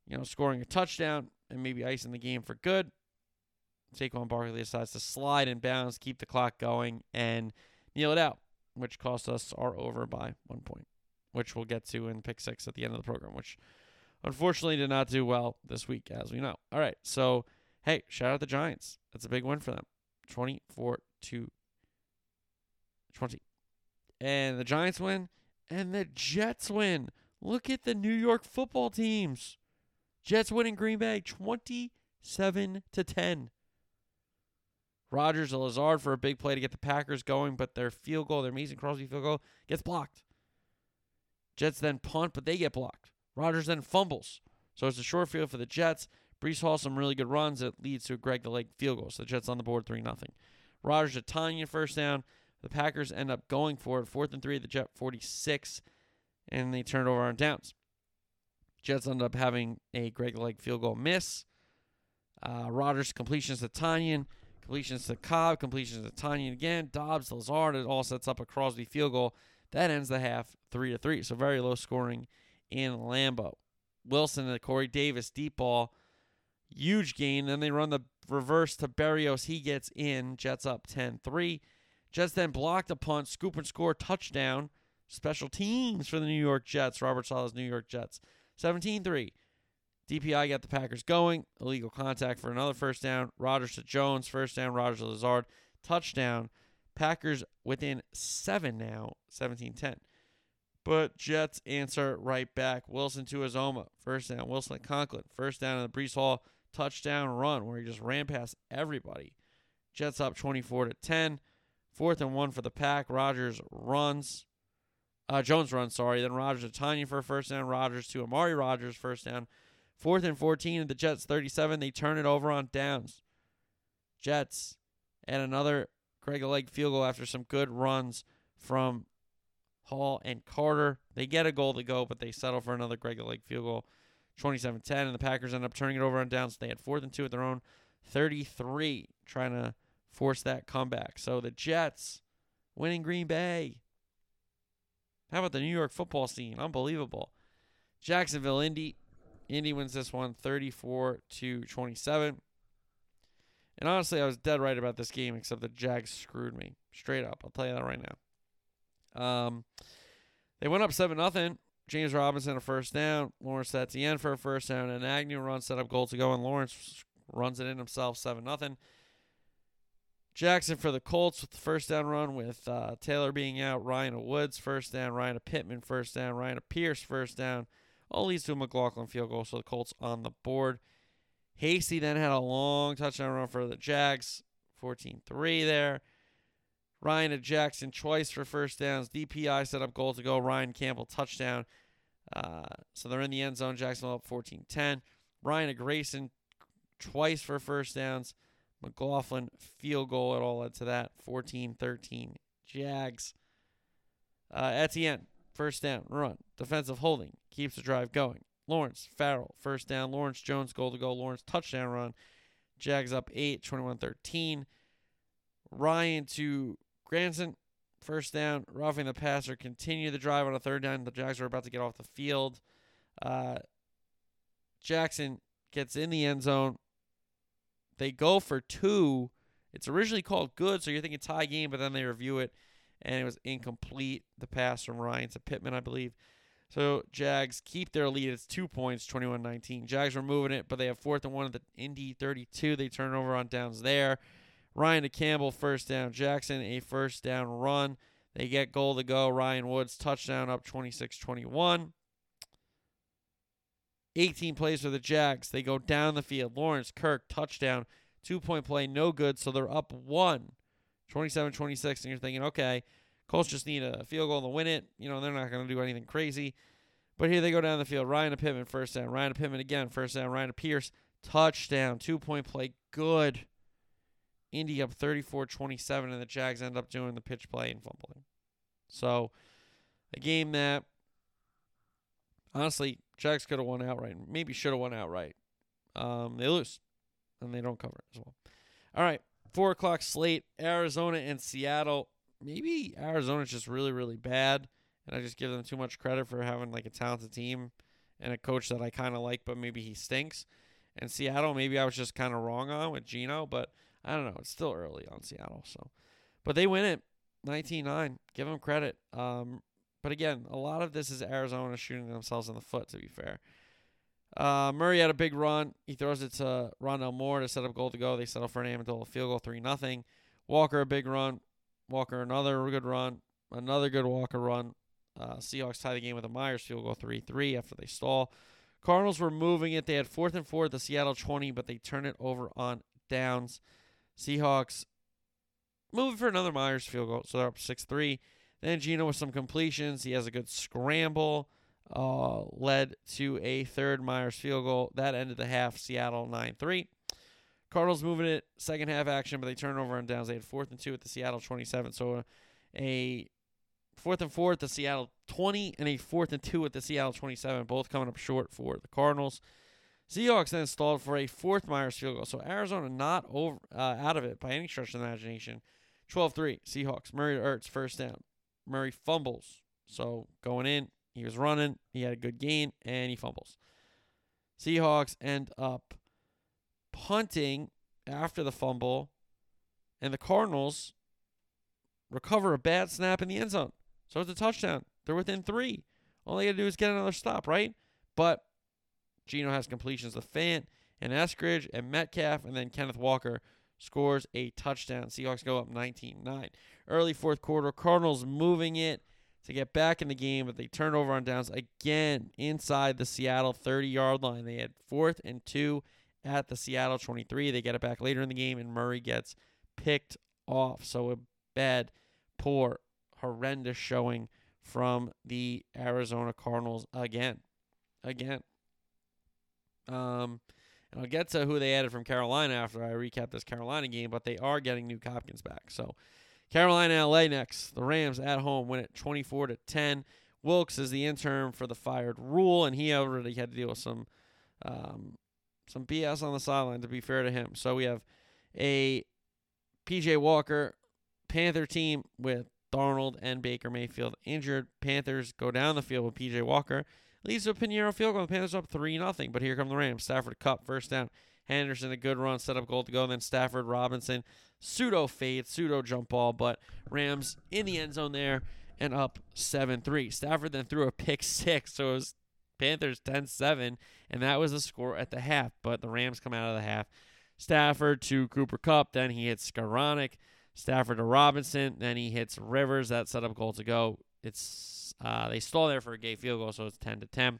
you know, scoring a touchdown and maybe icing the game for good, Saquon Barkley decides to slide and bounds, keep the clock going, and kneel it out, which cost us our over by one point, which we'll get to in pick six at the end of the program, which unfortunately did not do well this week, as we know. All right, so hey, shout out the Giants. That's a big win for them. 24 to 20. And the Giants win and the Jets win. Look at the New York football teams. Jets winning Green Bay 27 to 10. Rodgers and Lazard for a big play to get the Packers going, but their field goal, their Mason Crosby field goal, gets blocked. Jets then punt, but they get blocked. Rodgers then fumbles. So it's a short field for the Jets. Breece Hall some really good runs. that leads to a Greg the Leg field goal. So the Jets on the board 3 0. Rodgers to Tanya first down. The Packers end up going for it. Fourth and three the Jet 46, and they turn it over on downs. Jets end up having a Greg the Leg field goal miss. Uh, Rodgers completions to Tonyan, completions to Cobb, completions to Tonyan again. Doubs, Lazard, it all sets up a Crosby field goal. That ends the half three to three. So very low scoring in Lambeau. Wilson and Corey Davis deep ball, huge gain. Then they run the reverse to Berrios. He gets in. Jets up 10-3. Jets then blocked a punt, scoop and score, touchdown. Special teams for the New York Jets. Robert Saleh's New York Jets. 17 3. DPI got the Packers going. Illegal contact for another first down. Rodgers to Jones, first down. Rodgers to Lazard, touchdown. Packers within seven now, 17 10. But Jets answer right back. Wilson to Uzomah, first down. Wilson to Conklin, first down in the Breece Hall touchdown run where he just ran past everybody. Jets up 24 to 10. Fourth and one for the pack. Rodgers runs. Uh, Jones runs, sorry. Then Rodgers to Tanya for a first down. Rodgers to Amari Rodgers, first down. Fourth and 14 at the Jets 37. They turn it over on downs. Jets and another Greg Leg field goal after some good runs from Hall and Carter. They get a goal to go, but they settle for another Greg Leg field goal. 27 10. And the Packers end up turning it over on downs. They had fourth and two at their own 33, trying to force that comeback. So the Jets winning Green Bay. How about the New York football scene? Unbelievable. Jacksonville, Indy. Indy wins this one 34 to 27. And honestly, I was dead right about this game, except the Jags screwed me. Straight up. I'll tell you that right now. Um, they went up 7 nothing. James Robinson a first down. Lawrence at the end for a first down. And Agnew run set up goal to go, and Lawrence runs it in himself 7 nothing. Jackson for the Colts with the first down run with uh, Taylor being out. Ryan Woods first down. Ryan Pittman first down. Ryan Pierce first down. All leads to a McLaughlin field goal, so the Colts on the board. Hasty then had a long touchdown run for the Jags, 14 3 there. Ryan and Jackson twice for first downs. DPI set up goal to go. Ryan Campbell touchdown. Uh, so they're in the end zone. Jacksonville up 14 10. Ryan and Granson twice for first downs. McLaughlin field goal. It all led to that 14 13. Jags. Uh, Etienne, first down, run. Defensive holding. Keeps the drive going. Lawrence, Farrell, first down. Lawrence Jones, goal to go. Lawrence, touchdown run. Jags up 8, 21 13. Ryan to Granson, first down. Roughing the passer. Continue the drive on a third down. The Jags are about to get off the field. Uh, Jackson gets in the end zone. They go for two. It's originally called good, so you're thinking tie game, but then they review it, and it was incomplete. The pass from Ryan to Pittman, I believe. So Jags keep their lead. It's two points, 21-19. Jags are moving it, but they have fourth and one at the Indy 32. They turn over on downs there. Ryan to Campbell, first down. Jackson, a first down run. They get goal to go. Ryan Woods, touchdown up 26 21. 18 plays for the Jags. They go down the field. Lawrence, Kirk, touchdown. Two point play, no good. So they're up one, 27 26. And you're thinking, okay, Colts just need a field goal to win it. You know, they're not going to do anything crazy. But here they go down the field. Ryan to Pittman, first down. Ryan to Pittman again, first down. Ryan to Pierce, touchdown. Two point play, good. Indy up 34 27, and the Jags end up doing the pitch play and fumbling. So, a game that, honestly, Jags could have won outright. Maybe should have won outright. Um, they lose, and they don't cover it as well. All right, four o'clock slate: Arizona and Seattle. Maybe Arizona's just really, really bad, and I just give them too much credit for having like a talented team and a coach that I kind of like, but maybe he stinks. And Seattle, maybe I was just kind of wrong on with Geno, but I don't know. It's still early on Seattle. So, but they win it 19 9. Give them credit. Um, but again, a lot of this is Arizona shooting themselves in the foot, to be fair. Uh, Murray had a big run. He throws it to Rondale Moore to set up goal to go. They settle for an Ammendola field goal, 3 nothing. Walker, a big run. Walker, another good run. Another good Walker run. Uh, Seahawks tie the game with a Myers field goal 3 3 after they stall. Cardinals were moving it. They had fourth and four at the Seattle 20, but they turn it over on downs. Seahawks moving for another Myers field goal, so they're up 6 3. Then Geno with some completions. He has a good scramble, uh, led to a third Myers field goal. That ended the half, Seattle 9 3. Cardinals moving it, second half action, but they turn over on downs. They had fourth and two at the Seattle 27. So a, a fourth and four at the Seattle 20 and a fourth and two at the Seattle 27, both coming up short for the Cardinals. Seahawks then stalled for a fourth Myers field goal. So Arizona not over uh, out of it by any stretch of the imagination. 12-3 Seahawks. Murray to Ertz first down. Murray fumbles. So going in, he was running, he had a good gain, and he fumbles. Seahawks end up punting after the fumble, and the Cardinals recover a bad snap in the end zone. So it's a touchdown. They're within three. All they got to do is get another stop, right? But Geno has completions of Fant and Eskridge and Metcalf, and then Kenneth Walker scores a touchdown. Seahawks go up 19 9. Early fourth quarter, Cardinals moving it to get back in the game, but they turn over on downs again inside the Seattle 30 yard line. They had fourth and two at the Seattle 23. They get it back later in the game, and Murray gets picked off. So a bad, poor, horrendous showing from the Arizona Cardinals again. Again. Um, and I'll get to who they added from Carolina after I recap this Carolina game, but they are getting Nuk Hopkins back. So Carolina LA next. The Rams at home win it 24 to 10. Wilks is the interim for the fired Rhule, and he already had to deal with some um, some BS on the sideline, to be fair to him. So we have a PJ Walker Panther team with Darnold and Baker Mayfield injured. Panthers go down the field with PJ Walker. Leads to a Piñeiro field goal. The Panthers up 3 0. But here come the Rams. Stafford Kupp, first down. Henderson, a good run, set up goal to go. Then Stafford, Robinson, pseudo fade, pseudo jump ball. But Rams in the end zone there and up 7 3. Stafford then threw a pick six. So it was Panthers 10 7. And that was the score at the half. But the Rams come out of the half. Stafford to Cooper Kupp, Then he hits Skowronek. Stafford to Robinson. Then he hits Rivers. That set up goal to go. It's uh, they stall there for a Gay field goal, so it's 10 to 10.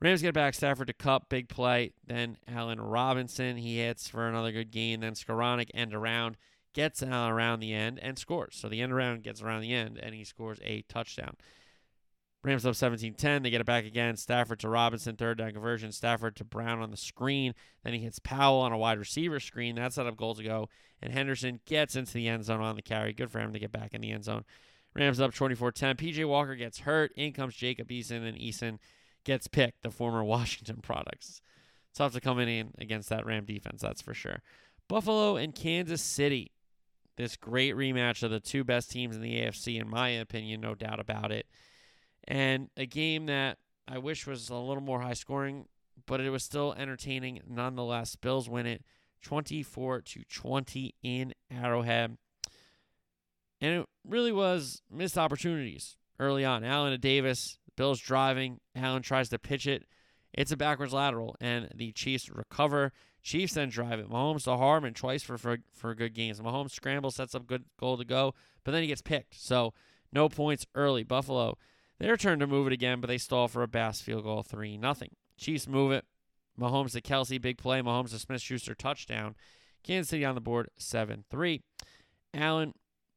Rams get back Stafford to Kupp, big play. Then Allen Robinson, he hits for another good gain. Then Skowronek end around, gets around the end and scores. So the end around gets around the end, and he scores a touchdown. Rams up 17-10. They get it back again. Stafford to Robinson, third down conversion. Stafford to Brown on the screen. Then he hits Powell on a wide receiver screen. That set up goal to go. And Henderson gets into the end zone on the carry. Good for him to get back in the end zone. Rams up 24-10. PJ Walker gets hurt. In comes Jacob Eason, and Eason gets picked, the former Washington products. Tough to come in against that Ram defense, that's for sure. Buffalo and Kansas City. This great rematch of the two best teams in the AFC, in my opinion, no doubt about it. And a game that I wish was a little more high scoring, but it was still entertaining nonetheless. Bills win it 24 to 20 in Arrowhead. And it really was missed opportunities early on. Allen to Davis, Bills driving. Allen tries to pitch it. It's a backwards lateral, and the Chiefs recover. Chiefs then drive it. Mahomes to Hardman twice for, for, for good gains. Mahomes scrambles, sets up good goal to go, but then he gets picked. So no points early. Buffalo, their turn to move it again, but they stall for a Bass field goal, 3 nothing. Chiefs move it. Mahomes to Kelce, big play. Mahomes to Smith Schuster, touchdown. Kansas City on the board, 7 3. Allen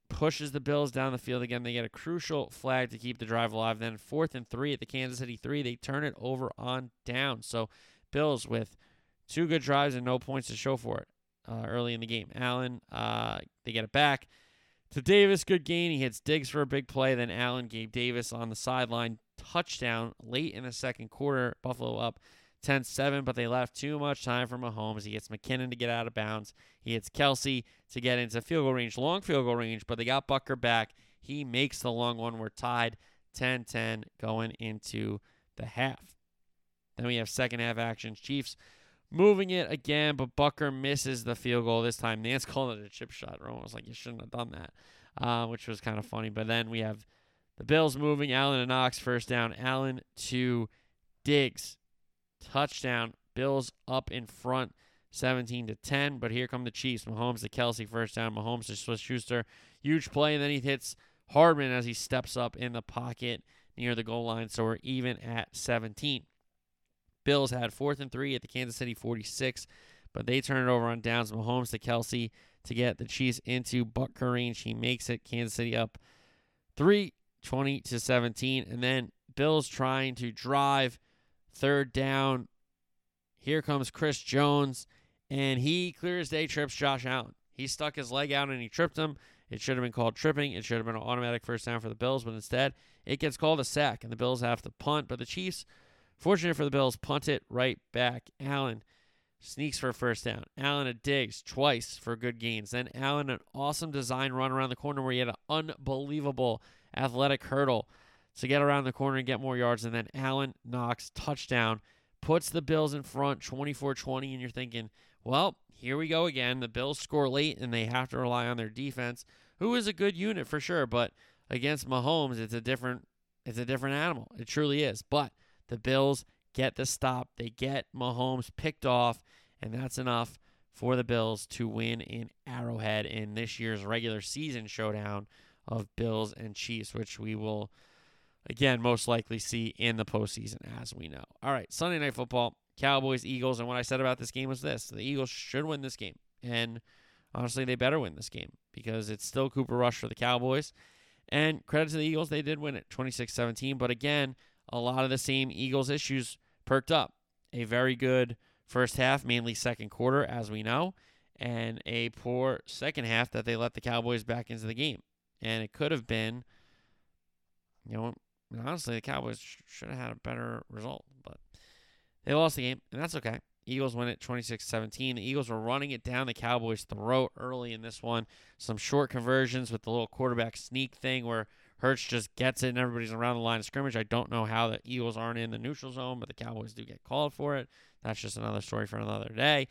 pushes the Bills down the field again. They get a crucial flag to keep the drive alive. Then fourth and three at the Kansas City three, they turn it over on down. So Bills with two good drives and no points to show for it uh, early in the game. Allen, uh, they get it back to Davis. Good gain. He hits Diggs for a big play. Then Allen gave Davis on the sideline touchdown late in the second quarter. Buffalo up 10 7, but they left too much time for Mahomes. He gets McKinnon to get out of bounds. He hits Kelce to get into field goal range, long field goal range, but they got Butker back. He makes the long one. We're tied 10 10 going into the half. Then we have second half action. Chiefs moving it again, but Butker misses the field goal this time. Nantz calling it a chip shot. Romo was like, you shouldn't have done that, uh, which was kind of funny. But then we have the Bills moving. Allen and Knox first down. Allen to Diggs. Touchdown. Bills up in front 17 to 10. But here come the Chiefs. Mahomes to Kelce first down. Mahomes to Smith Schuster. Huge play. And then he hits Hardman as he steps up in the pocket near the goal line. So we're even at 17. Bills had fourth and three at the Kansas City 46, but they turn it over on downs. Mahomes to Kelce to get the Chiefs into Butker range. He makes it. Kansas City up three, 20 to 17. And then Bills trying to drive third down. Here comes Chris Jones, and he clears day trips Josh Allen. He stuck his leg out and he tripped him. It should have been called tripping. It should have been an automatic first down for the Bills, but instead it gets called a sack, and the Bills have to punt. But the Chiefs, fortunate for the Bills, punt it right back. Allen sneaks for a first down. Allen a Diggs twice for good gains. Then Allen an awesome design run around the corner where he had an unbelievable athletic hurdle to get around the corner and get more yards. And then Allen Knox touchdown, puts the Bills in front 24 20. And you're thinking, well, here we go again. The Bills score late and they have to rely on their defense, who is a good unit for sure, but against Mahomes, it's a different it's a different animal. It truly is. But the Bills get the stop. They get Mahomes picked off, and that's enough for the Bills to win in Arrowhead in this year's regular season showdown of Bills and Chiefs, which we will again most likely see in the postseason, as we know. All right, Sunday night football. Cowboys, Eagles, and what I said about this game was this: the Eagles should win this game, and honestly, they better win this game because it's still Cooper Rush for the Cowboys. And credit to the Eagles, they did win it 26-17, but again, a lot of the same Eagles issues perked up. A very good first half, mainly second quarter, as we know, and a poor second half that they let the Cowboys back into the game. And it could have been, you know, honestly, the Cowboys should have had a better result, but they lost the game, and that's okay. Eagles win it 26-17. The Eagles were running it down the Cowboys' throat early in this one. Some short conversions with the little quarterback sneak thing where Hurts just gets it and everybody's around the line of scrimmage. I don't know how the Eagles aren't in the neutral zone, but the Cowboys do get called for it. That's just another story for another day.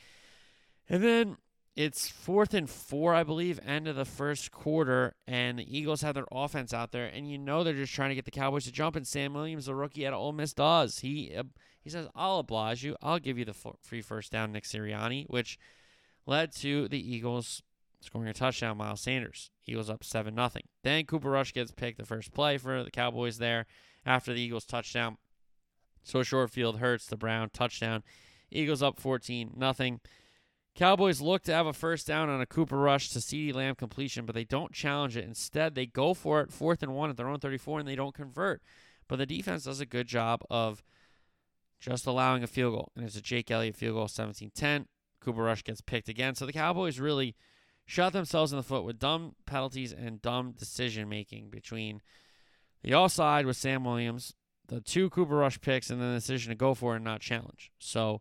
And then it's fourth and four, I believe, end of the first quarter, and the Eagles have their offense out there, and you know they're just trying to get the Cowboys to jump. And Sam Williams, the rookie at Ole Miss, does. He uh, he says, "I'll oblige you. I'll give you the free first down, Nick Sirianni," which led to the Eagles scoring a touchdown. Miles Sanders, Eagles up seven nothing. Then Cooper Rush gets picked the first play for the Cowboys there after the Eagles touchdown. So short field Hurts the Brown touchdown. Eagles up 14 nothing. Cowboys look to have a first down on a Cooper Rush to CeeDee Lamb completion, but they don't challenge it. Instead, they go for it fourth and one at their own 34 and they don't convert. But the defense does a good job of just allowing a field goal. And it's a Jake Elliott field goal 17 10. Cooper Rush gets picked again. So the Cowboys really shot themselves in the foot with dumb penalties and dumb decision making between the offside with Sam Williams, the two Cooper Rush picks, and then the decision to go for it and not challenge. So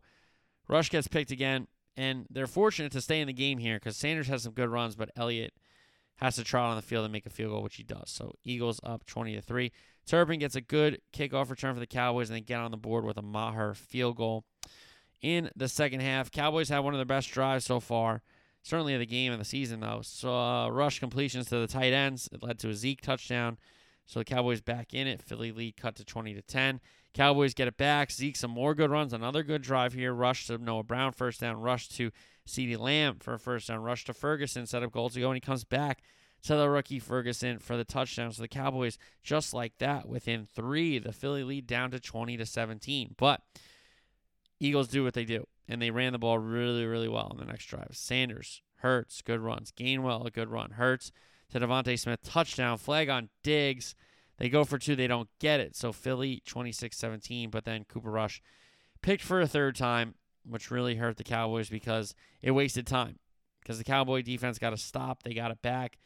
Rush gets picked again. And they're fortunate to stay in the game here because Sanders has some good runs, but Elliott has to trot on the field and make a field goal, which he does. So Eagles up 20 to 3. Turpin gets a good kickoff return for the Cowboys and they get on the board with a Maher field goal in the second half. Cowboys had one of their best drives so far, certainly of the game of the season, though. So uh, rush completions to the tight ends. It led to a Zeke touchdown. So the Cowboys back in it. Philly lead cut to 20 to 10. Cowboys get it back. Zeke some more good runs. Another good drive here. Rush to Noah Brown first down. Rush to CeeDee Lamb for a first down. Rush to Ferguson. Set up goal to go. And he comes back to the rookie Ferguson for the touchdown. So the Cowboys just like that within three. The Philly lead down to 20 to 17. But Eagles do what they do. And they ran the ball really, really well on the next drive. Sanders, Hurts, good runs. Gainwell, a good run. Hurts to DeVonta Smith, touchdown. Flag on Diggs. They go for two, they don't get it. So Philly 26 17, but then Cooper Rush picked for a third time, which really hurt the Cowboys because it wasted time. Because the Cowboy defense got to stop, they got it back.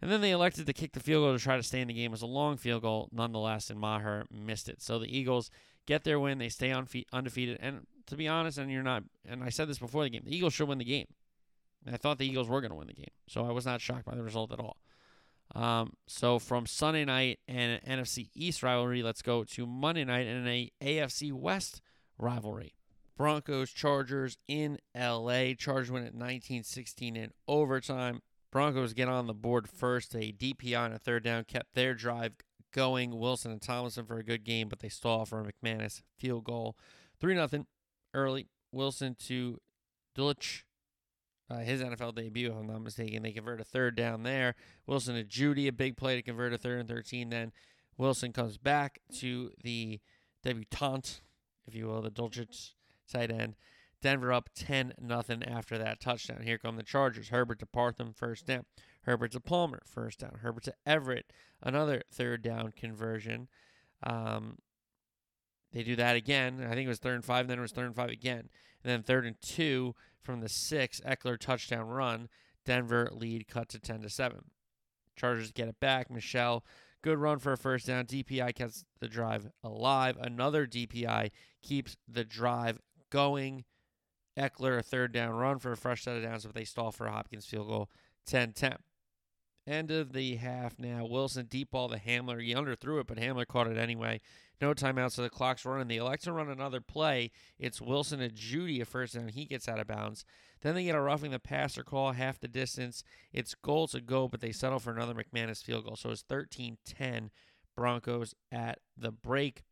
And then they elected to kick the field goal to try to stay in the game. It was a long field goal, nonetheless, and Maher missed it. So the Eagles get their win. They stay on undefeated. And to be honest, and you're not, and I said this before the game, the Eagles should win the game. And I thought the Eagles were going to win the game. So I was not shocked by the result at all. Um, so from Sunday night and an NFC East rivalry, let's go to Monday night and a AFC West rivalry. Broncos Chargers in LA. Chargers win at 19-16 in overtime. Broncos get on the board first. A DPI on a third down kept their drive going. Wilson and Tomlinson for a good game, but they stall for a McManus field goal. 3 0 early. Wilson to Dulcich. Uh, his NFL debut, if I'm not mistaken. They convert a third down there. Wilson to Jeudy, a big play to convert a third and 13. Then Wilson comes back to the debutante, if you will, the Dulcich tight end. Denver up 10 nothing after that touchdown. Here come the Chargers. Herbert to Parham, first down. Herbert to Palmer, first down. Herbert to Everett, another third down conversion. Um, they do that again. I think it was third and five, and then it was third and five again. And then third and two from the six, Ekeler touchdown run. Denver lead cut to 10 to 7. Chargers get it back. Michel, good run for a first down. DPI keeps the drive alive. Another DPI keeps the drive going. Ekeler, a third down run for a fresh set of downs, but they stall for a Hopkins field goal 10 10. End of the half now. Wilson deep ball to Hamler. He underthrew it, but Hamler caught it anyway. No timeout, so the clock's running. They elect to run another play. It's Wilson and Jeudy a first down. He gets out of bounds. Then they get a roughing the passer call half the distance. It's goal to go, but they settle for another McManus field goal. So it's 13 10 Broncos at the break.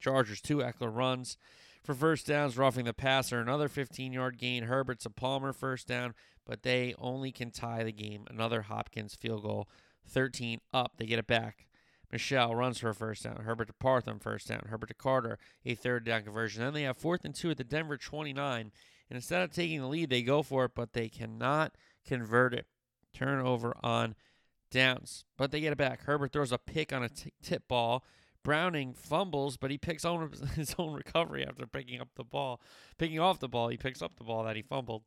Chargers two Ekeler runs for first downs, roughing the passer. Another 15 yard gain. Herbert's a Palmer first down, but they only can tie the game. Another Hopkins field goal. 13 up. They get it back. Michel runs for a first down. Herbert to Parham, first down. Herbert to Carter, a third down conversion. Then they have fourth and two at the Denver 29. And instead of taking the lead, they go for it, but they cannot convert it. Turnover on downs. But they get it back. Herbert throws a pick on a t- tip ball. Browning fumbles, but he picks on his own recovery after picking up the ball. Picking off the ball, he picks up the ball that he fumbled.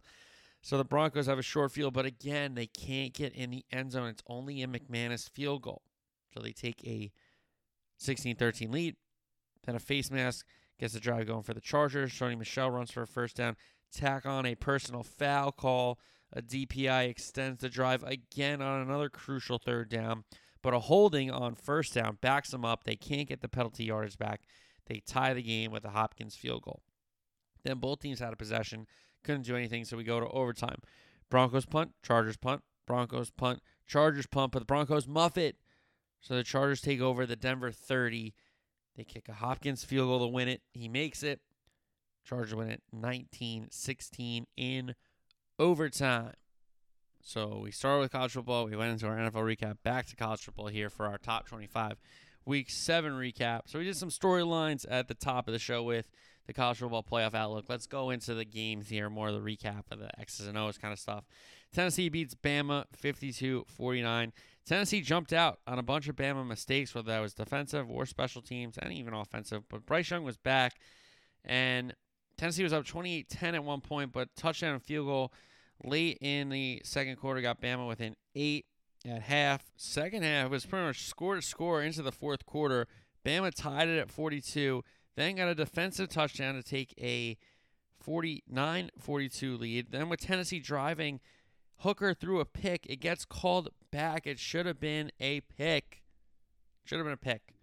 So the Broncos have a short field, but again, they can't get in the end zone. It's only a McManus field goal. So they take a 16 13 lead. Then a face mask gets the drive going for the Chargers. Sony Michel runs for a first down. Tack on a personal foul call. A DPI extends the drive again on another crucial third down. But a holding on first down backs them up. They can't get the penalty yardage back. They tie the game with a Hopkins field goal. Then both teams had a possession, couldn't do anything, so we go to overtime. Broncos punt, Chargers punt, Broncos punt, Chargers punt, but the Broncos muff it. So the Chargers take over the Denver 30. They kick a Hopkins field goal to win it. He makes it. Chargers win it 19 16 in overtime. So we started with college football. We went into our NFL recap, back to college football here for our top 25 week seven recap. So we did some storylines at the top of the show with the college football playoff outlook. Let's go into the games here, more of the recap of the X's and O's kind of stuff. Tennessee beats Bama 52 49. Tennessee jumped out on a bunch of Bama mistakes, whether that was defensive or special teams and even offensive. But Bryce Young was back, and Tennessee was up 28 10 at one point, but touchdown and field goal late in the second quarter got Bama within eight at half. Second half was pretty much score to score into the fourth quarter. Bama tied it at 42, then got a defensive touchdown to take a 49 42 lead. Then, with Tennessee driving, Hooker threw a pick. It gets called back. It should have been a pick. Should have been a pick.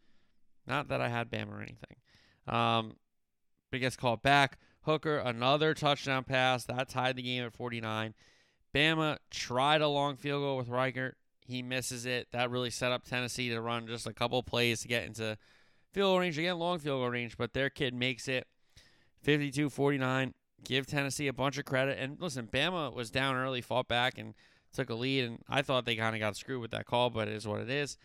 Not that I had Bama or anything. Um, but it gets called back. Hooker, another touchdown pass. That tied the game at 49. Bama tried a long field goal with Reichard. He misses it. That really set up Tennessee to run just a couple plays to get into field goal range. Again, long field goal range, but their kid makes it 52 49. Give Tennessee a bunch of credit. And listen, Bama was down early, fought back, and took a lead. And I thought they kind of got screwed with that call, but it is what it is.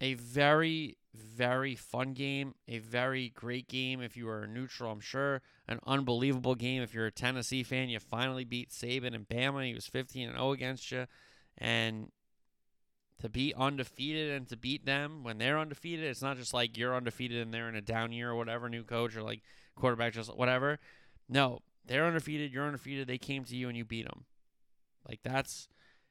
A very, very fun game. A very great game if you are neutral, I'm sure. An unbelievable game if you're a Tennessee fan. You finally beat Saban and Bama. He was 15 and 0 against you. And to be undefeated and to beat them when they're undefeated, it's not just like you're undefeated and they're in a down year or whatever, new coach or like quarterback, just whatever. No, they're undefeated. You're undefeated. They came to you and you beat them. Like that's,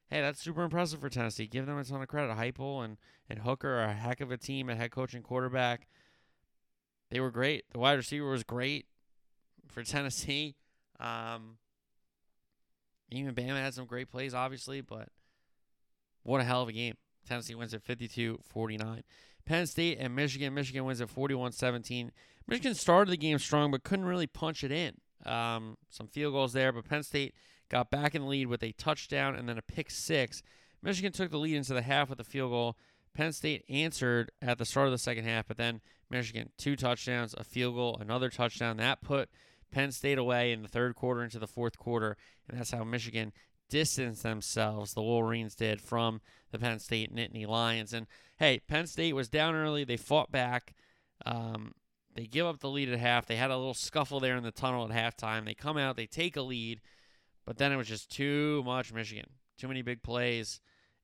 hey, that's super impressive for Tennessee. Give them a ton of credit. Heupel and and Hooker are a heck of a team at head coach and quarterback. They were great. The wide receiver was great for Tennessee. Um, even Bama had some great plays, obviously, but what a hell of a game. Tennessee wins at 52 49. Penn State and Michigan. Michigan wins at 41 17. Michigan started the game strong, but couldn't really punch it in. Um, some field goals there, but Penn State got back in the lead with a touchdown and then a pick six. Michigan took the lead into the half with a field goal. Penn State answered at the start of the second half, but then Michigan, two touchdowns, a field goal, another touchdown. That put Penn State away in the third quarter into the fourth quarter, and that's how Michigan distanced themselves, the Wolverines did, from the Penn State Nittany Lions. And hey, Penn State was down early. They fought back. Um, they give up the lead at half. They had a little scuffle there in the tunnel at halftime. They come out, they take a lead, but then it was just too much Michigan. Too many big plays.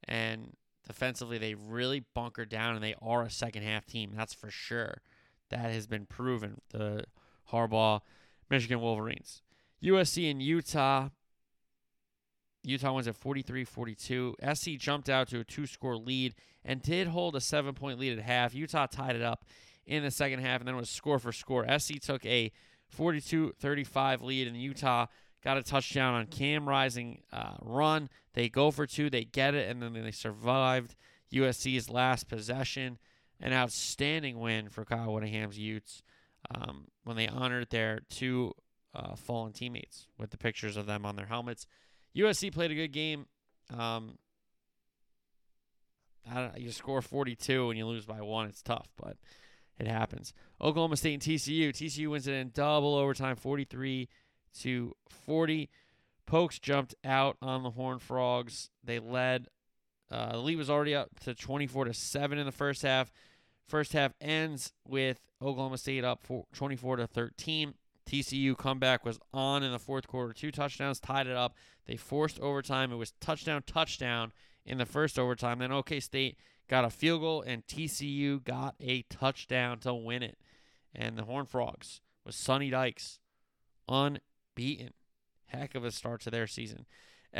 And defensively, they really bunkered down, and they are a second half team. That's for sure. That has been proven. The Harbaugh Michigan Wolverines. USC and Utah. Utah wins at 43 42. SC jumped out to a two score lead and did hold a seven point lead at half. Utah tied it up in the second half and then it was score for score. SC took a 42 35 lead and Utah got a touchdown on Cam Rising uh, run. They go for two, they get it, and then they survived USC's last possession. An outstanding win for Kyle Whittingham's Utes um, when they honored their two uh, fallen teammates with the pictures of them on their helmets. USC played a good game. Um, you score 42 and you lose by one. It's tough, but it happens. Oklahoma State and TCU. TCU wins it in double overtime, 43 to 40. Pokes jumped out on the Horned Frogs. They led. Uh, the lead was already up to 24 to seven in the first half. First half ends with Oklahoma State up 24 to 13. TCU comeback was on in the fourth quarter. Two touchdowns tied it up. They forced overtime. It was touchdown, touchdown in the first overtime. Then OK State got a field goal, and TCU got a touchdown to win it. And the Horned Frogs with Sonny Dykes unbeaten. Heck of a start to their season.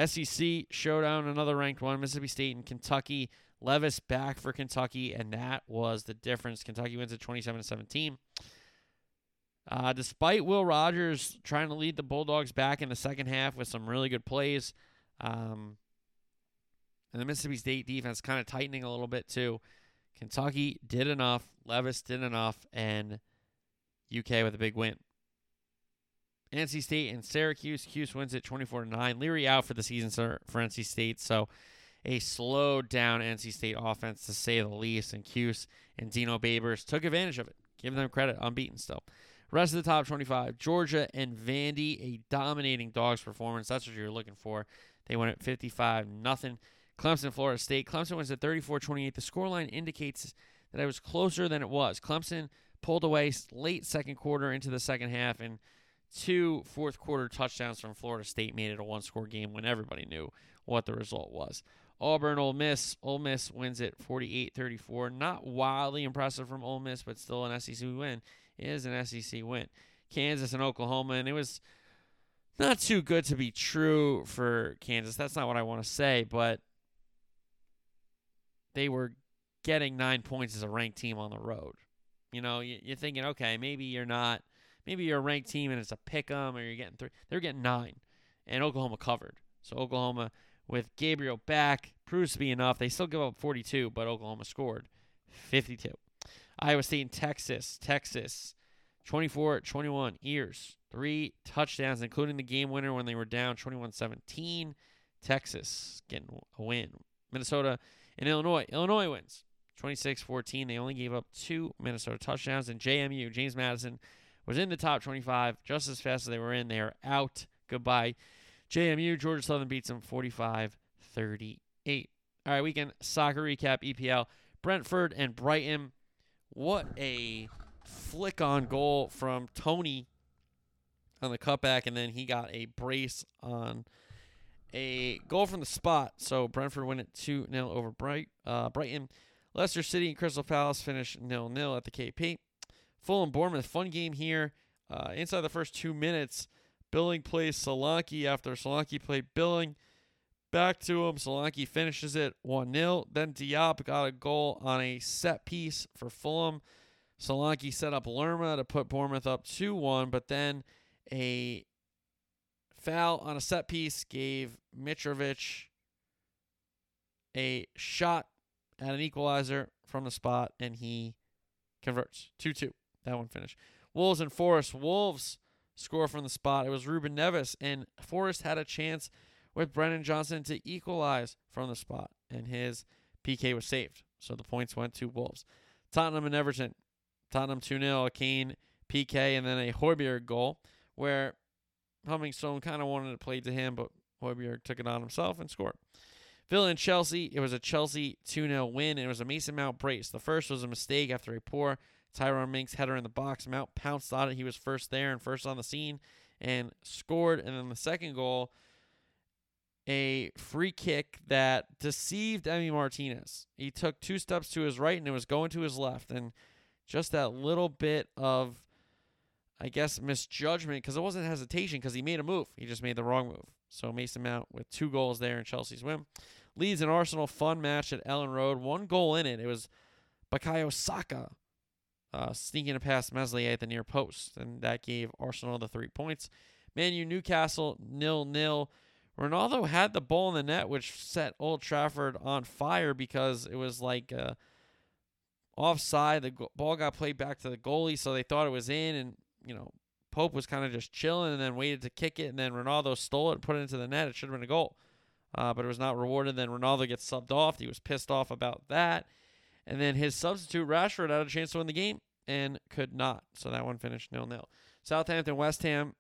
SEC showdown, another ranked one. Mississippi State and Kentucky. Levis back for Kentucky, and that was the difference. Kentucky wins at 27 17. Uh, despite Will Rogers trying to lead the Bulldogs back in the second half with some really good plays, um, and the Mississippi State defense kind of tightening a little bit too. Kentucky did enough, Levis did enough, and UK with a big win. NC State and Syracuse. Cuse wins it 24 9. Leary out for the season for NC State, so a slowed down NC State offense to say the least. And Cuse and Dino Babers took advantage of it. Give them credit, unbeaten still. Rest of the top 25, Georgia and Vandy, a dominating dogs performance. That's what you're looking for. They went at 55 nothing. Clemson, Florida State. Clemson wins at 34-28. The scoreline indicates that it was closer than it was. Clemson pulled away late second quarter into the second half, and two fourth quarter touchdowns from Florida State made it a one-score game when everybody knew what the result was. Auburn, Ole Miss. Ole Miss wins it 48-34. Not wildly impressive from Ole Miss, but still an SEC win is an SEC win. Kansas and Oklahoma, and it was not too good to be true for Kansas. That's not what I want to say, but they were getting nine points as a ranked team on the road. You know, you're thinking, okay, maybe you're not, maybe you're a ranked team and it's a pick 'em or you're getting three. They're getting nine, and Oklahoma covered. So Oklahoma with Gabriel back proves to be enough. They still give up 42, but Oklahoma scored 52. Iowa State and Texas. Texas, 24 21 ears. Three touchdowns, including the game winner when they were down 21 17. Texas getting a win. Minnesota and Illinois. Illinois wins 26 14. They only gave up two Minnesota touchdowns. And JMU, James Madison, was in the top 25 just as fast as they were in. They are out. Goodbye. JMU, Georgia Southern beats them 45 38. All right, weekend soccer recap EPL. Brentford and Brighton what a flick on goal from Toney on the cutback, and then he got a brace on a goal from the spot. So Brentford win it 2 0 over Bright, uh, Brighton. Leicester City and Crystal Palace finish 0 0 at the KP. Fulham Bournemouth, fun game here. Uh, inside the first two minutes, Billing plays Solanke after Solanke played Billing. Back to him. Solanke finishes it 1 0. Then Diop got a goal on a set piece for Fulham. Solanke set up Lerma to put Bournemouth up 2 1, but then a foul on a set piece gave Mitrovic a shot at an equalizer from the spot, and he converts 2 2. That one finished. Wolves and Forest. Wolves score from the spot. It was Ruben Neves, and Forest had a chance with Brennan Johnson to equalize from the spot, and his PK was saved. So the points went to Wolves. Tottenham and Everton. Tottenham 2 0, a Kane PK, and then a Højbjerg goal, where Hummingstone kind of wanted to play to him, but Højbjerg took it on himself and scored. Villa and Chelsea. It was a Chelsea 2 0 win. It was a Mason Mount brace. The first was a mistake after a poor Tyrone Mings header in the box. Mount pounced on it. He was first there and first on the scene and scored. And then the second goal, a free kick that deceived Emi Martinez. He took two steps to his right and it was going to his left. And just that little bit of, I guess, misjudgment because it wasn't hesitation because he made a move. He just made the wrong move. So Mason Mount with two goals there in Chelsea's win. Leeds and Arsenal fun match at Elland Road. One goal in it. It was Bukayo Saka uh, sneaking past Meslier at the near post, and that gave Arsenal the three points. Man U Newcastle nil nil. Ronaldo had the ball in the net, which set Old Trafford on fire because it was like uh, offside. The ball got played back to the goalie, so they thought it was in, and you know Pope was kind of just chilling and then waited to kick it, and then Ronaldo stole it and put it into the net. It should have been a goal, uh, but it was not rewarded. Then Ronaldo gets subbed off. He was pissed off about that, and then his substitute Rashford had a chance to win the game and could not. So that one finished nil nil. Southampton West Ham.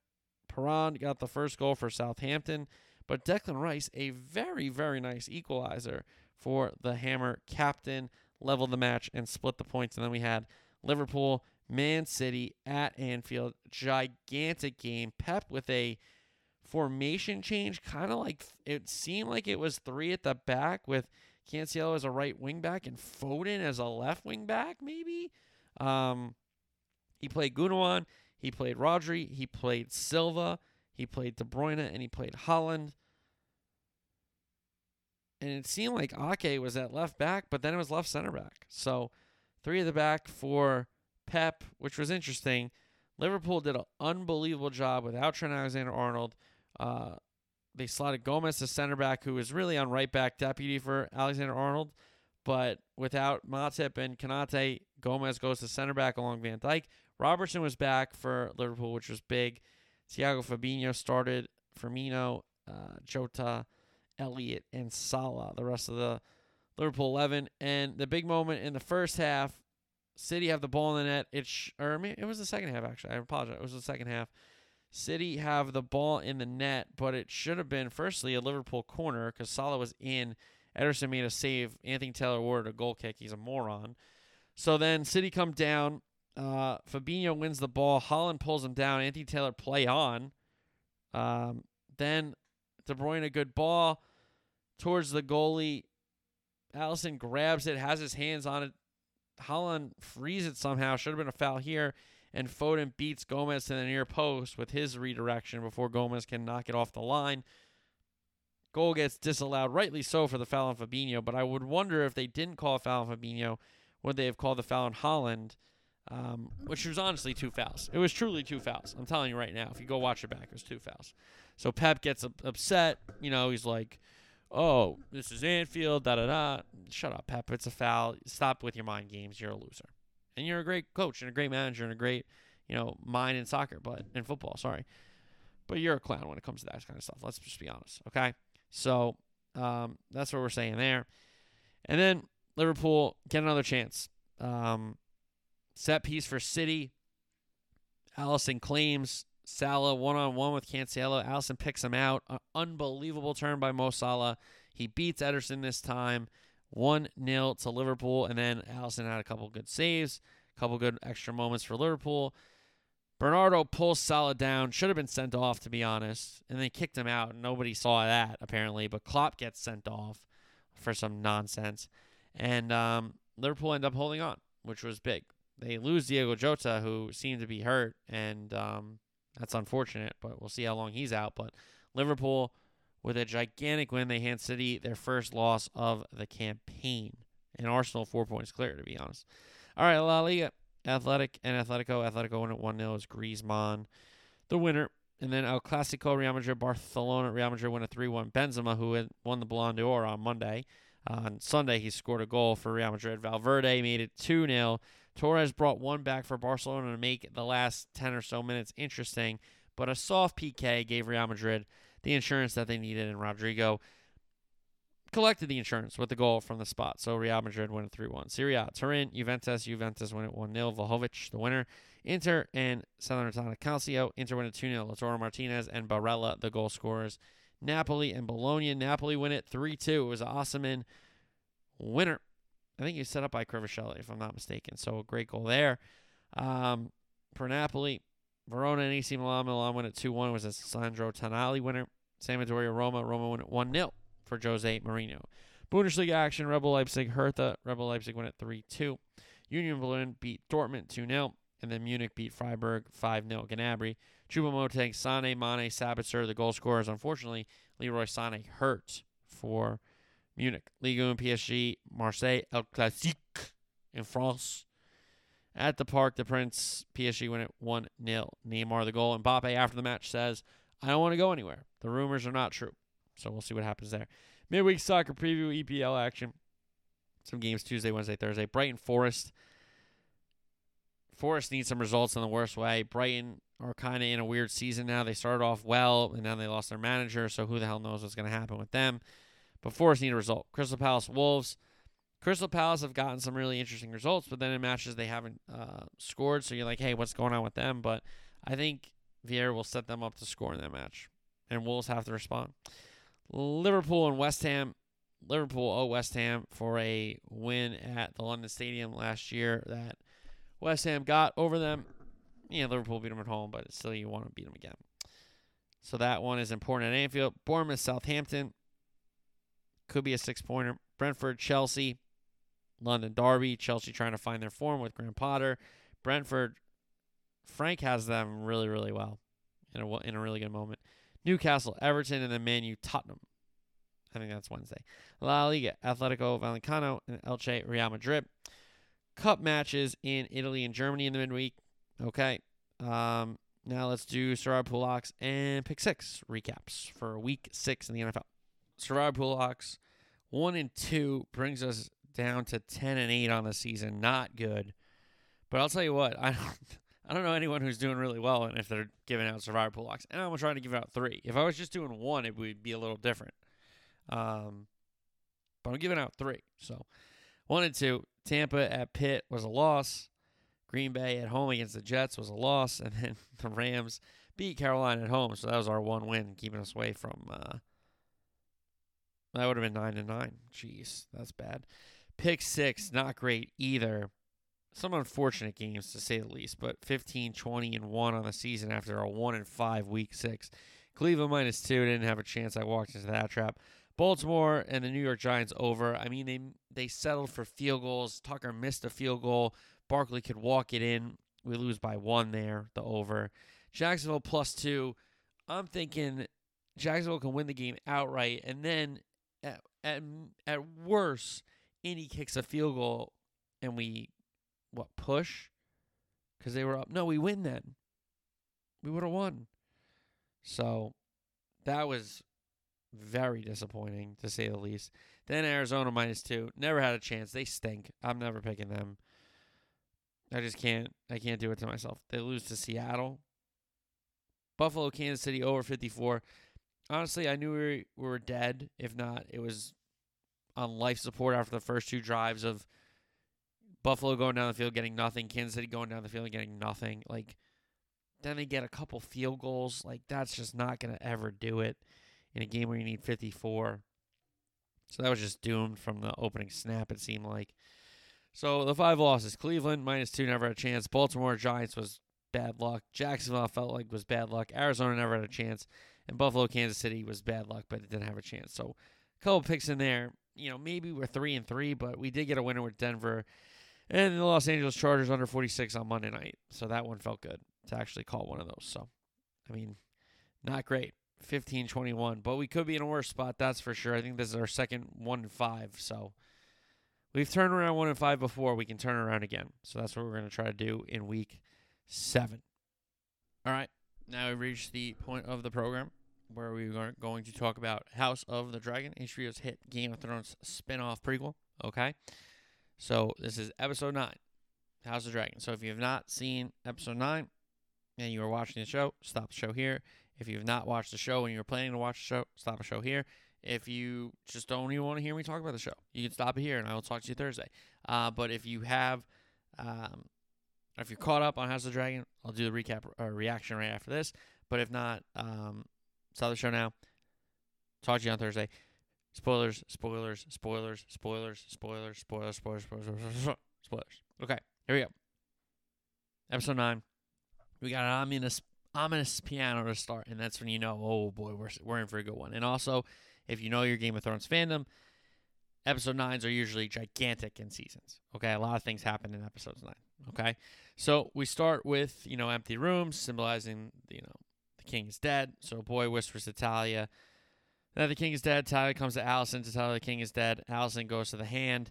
Perraud got the first goal for Southampton, but Declan Rice, a very very nice equalizer for the Hammer captain, leveled the match and split the points. And then we had Liverpool Man City at Anfield. Gigantic game. Pep with a formation change, kind of like it seemed like it was three at the back with Cancelo as a right wing back and Foden as a left wing back, maybe. Um, he played Gundogan, he played Rodri, he played Silva, he played De Bruyne, and he played Haaland. And it seemed like Ake was at left back, but then it was left center back. So three at the back for Pep, which was interesting. Liverpool did an unbelievable job without Trent Alexander Arnold. Uh, they slotted Gomez to center back, who was really on right back deputy for Alexander Arnold. But without Matip and Konate, Gomez goes to center back along Van Dijk. Robertson was back for Liverpool, which was big. Thiago Fabinho started. Firmino, uh, Jota, Elliott, and Salah. The rest of the Liverpool 11. And the big moment in the first half, City have the ball in the net. It sh- or I mean, it was the second half actually. I apologize. It was the second half. City have the ball in the net, but it should have been firstly a Liverpool corner because Salah was in. Ederson made a save. Anthony Taylor awarded a goal kick. He's a moron. So then City come down. Uh, Fabinho wins the ball. Haaland pulls him down. Anthony Taylor play on. Um, then De Bruyne a good ball towards the goalie. Alisson grabs it, has his hands on it. Haaland frees it somehow. Should have been a foul here. And Foden beats Gomez to the near post with his redirection before Gomez can knock it off the line. Goal gets disallowed, rightly so, for the foul on Fabinho. But I would wonder if they didn't call a foul on Fabinho, would they have called the foul on Haaland? Um, which was honestly two fouls. It was truly two fouls. I'm telling you right now. If you go watch it back, it was two fouls. So Pep gets upset. You know, he's like, "Oh, this is Anfield." Da da da. Shut up, Pep. It's a foul. Stop with your mind games. You're a loser, and you're a great coach and a great manager and a great, you know, mind in soccer, but in football. Sorry, but you're a clown when it comes to that kind of stuff. Let's just be honest, okay? So um, that's what we're saying there. And then Liverpool get another chance. Um, set piece for City. Alisson claims Salah one on one with Cancelo. Alisson picks him out. An unbelievable turn by Mo Salah. He beats Ederson this time. 1 0 to Liverpool. And then Alisson had a couple good saves, a couple good extra moments for Liverpool. Bernardo pulls Salah down. Should have been sent off, to be honest. And they kicked him out. And nobody saw that, apparently. But Klopp gets sent off for some nonsense. And um, Liverpool end up holding on, which was big. They lose Diego Jota, who seemed to be hurt. And um, that's unfortunate, but we'll see how long he's out. But Liverpool, with a gigantic win, they hand City their first loss of the campaign. And Arsenal, four points clear, to be honest. All right, La Liga. Athletic and Atletico. Atletico win at 1 0 is Griezmann, the winner. And then El Clasico, Real Madrid, Barcelona. Real Madrid win a 3 1. Benzema, who won the Ballon d'Or on Monday, On Sunday, he scored a goal for Real Madrid. Valverde made it 2 0. Torres brought one back for Barcelona to make the last 10 or so minutes interesting, but a soft PK gave Real Madrid the insurance that they needed, and Rodrygo collected the insurance with the goal from the spot. So Real Madrid win it 3 1. Serie A, Turin, Juventus, Juventus win it 1 0. Vlahovic, the winner. Inter and Salernitana Calcio. Inter win it 2 0. Lautaro Martinez and Barella, the goal scorers. Napoli and Bologna. Napoli win it 3 2. It was an Osimhen winner. I think he was set up by Krivasheli, if I'm not mistaken. So a great goal there. Um, for Napoli, Verona and AC Milan. Milan win it 2 1. was a Sandro Tonali winner. Sampdoria Roma. Roma win it 1 0 for Jose Mourinho. Bundesliga action, Rebel Leipzig, Hertha. Rebel Leipzig win it 3 2. Union Berlin beat Dortmund 2 0. And then Munich beat Freiburg 5 0. Gnabry, Choupo-Moting, Sane, Mane, Sabitzer, the goal scorers. Unfortunately, Leroy Sane hurt for Munich. Ligue 1 PSG, Marseille, El Classique in France. At the Park the Prince. PSG win it 1 0. Neymar the goal. And Mbappe after the match says, I don't want to go anywhere. The rumors are not true. So we'll see what happens there. Midweek soccer preview, EPL action. Some games Tuesday, Wednesday, Thursday. Brighton Forest. Forest needs some results in the worst way. Brighton are kind of in a weird season now. They started off well, and now they lost their manager, so who the hell knows what's going to happen with them. But Forest need a result. Crystal Palace Wolves. Crystal Palace have gotten some really interesting results, but then in matches they haven't uh, scored, so you're like, hey, what's going on with them? But I think Vieira will set them up to score in that match, and Wolves have to respond. Liverpool and West Ham. Liverpool owe West Ham for a win at the London Stadium last year that West Ham got over them. Yeah, Liverpool beat them at home, but still you want to beat them again. So that one is important at Anfield. Bournemouth, Southampton. Could be a six pointer. Brentford, Chelsea. London Derby. Chelsea trying to find their form with Graham Potter. Brentford, Frank has them really, really well in a, in a really good moment. Newcastle, Everton, and then Man U, Tottenham. I think that's Wednesday. La Liga, Atletico Valenciano, and Elche, Real Madrid. Cup matches in Italy and Germany in the midweek. Okay. Um, now let's do Survivor Pool Locks and Pick Six recaps for week six in the NFL. Survivor Pool Locks, one and two brings us down to ten and eight on the season. Not good. But I'll tell you what, I don't I don't know anyone who's doing really well and if they're giving out survivor pool locks. And I'm trying to give out three. If I was just doing one, it would be a little different. Um, but I'm giving out three. So one and two. Tampa at Pitt was a loss. Green Bay at home against the Jets was a loss, and then the Rams beat Carolina at home. So that was our one win, keeping us away from. Uh, that would have been nine and nine. Jeez, that's bad. Pick six, not great either some unfortunate games to say the least, but 15, 20, and 1 on the season after a 1 and 5 week 6. Cleveland minus 2 didn't have a chance. I walked into that trap. Baltimore and the New York Giants over. I mean, they they settled for field goals. Tucker missed a field goal. Barkley could walk it in. We lose by one there, the over. Jacksonville plus two. I'm thinking Jacksonville can win the game outright, and then at at, at worst, Indy kicks a field goal, and we what push because they were up. No, we win then. We would have won. So that was very disappointing to say the least. Then Arizona minus two. Never had a chance. They stink. I'm never picking them. I just can't. I can't do it to myself. They lose to Seattle. Buffalo, Kansas City over 54. Honestly, I knew we were dead. If not, it was on life support after the first two drives of Buffalo going down the field getting nothing, Kansas City going down the field getting nothing. Like then they get a couple field goals. Like that's just not going to ever do it in a game where you need 54. So that was just doomed from the opening snap it seemed like. So the five losses, Cleveland minus 2 never had a chance. Baltimore Giants was bad luck. Jacksonville felt like was bad luck. Arizona never had a chance. And Buffalo Kansas City was bad luck, but it didn't have a chance. So a couple picks in there. You know, maybe we're 3 and 3, but we did get a winner with Denver and the Los Angeles Chargers under 46 on Monday night. So that one felt good to actually call one of those. So, I mean, not great. 15 21, but we could be in a worse spot, that's for sure. I think this is our second 1 and 5. So, we've turned around 1 and 5 before. We can turn around again. So, that's what we're going to try to do in week 7. All right. Now we've reached the point of the program where we are going to talk about House of the Dragon, HBO's hit Game of Thrones spin-off prequel. Okay, so this is episode nine, House of the Dragon. So if you have not seen episode nine and you are watching the show, stop the show here. If you have not watched the show and you're planning to watch the show, stop the show here. If you just don't even want to hear me talk about the show, you can stop it here and I will talk to you Thursday. Uh, but if you have, um, if you're caught up on House of the Dragon, I'll do the recap or reaction right after this. But if not, um, stop the show now. Talk to you on Thursday. Spoilers, spoilers, spoilers, spoilers, spoilers, spoilers, spoilers, spoilers, spoilers. Okay, here we go. Episode nine. We got an ominous, ominous piano to start, and that's when you know, oh boy, we're we're in for a good one. And also, if you know your Game of Thrones fandom, episode nines are usually gigantic in seasons. Okay, a lot of things happen in episodes nine. Okay, so we start with you know empty rooms symbolizing you know the king is dead. So a boy whispers to Talya that the king is dead. Talya comes to Alicent to tell her the king is dead. Alicent goes to the hand,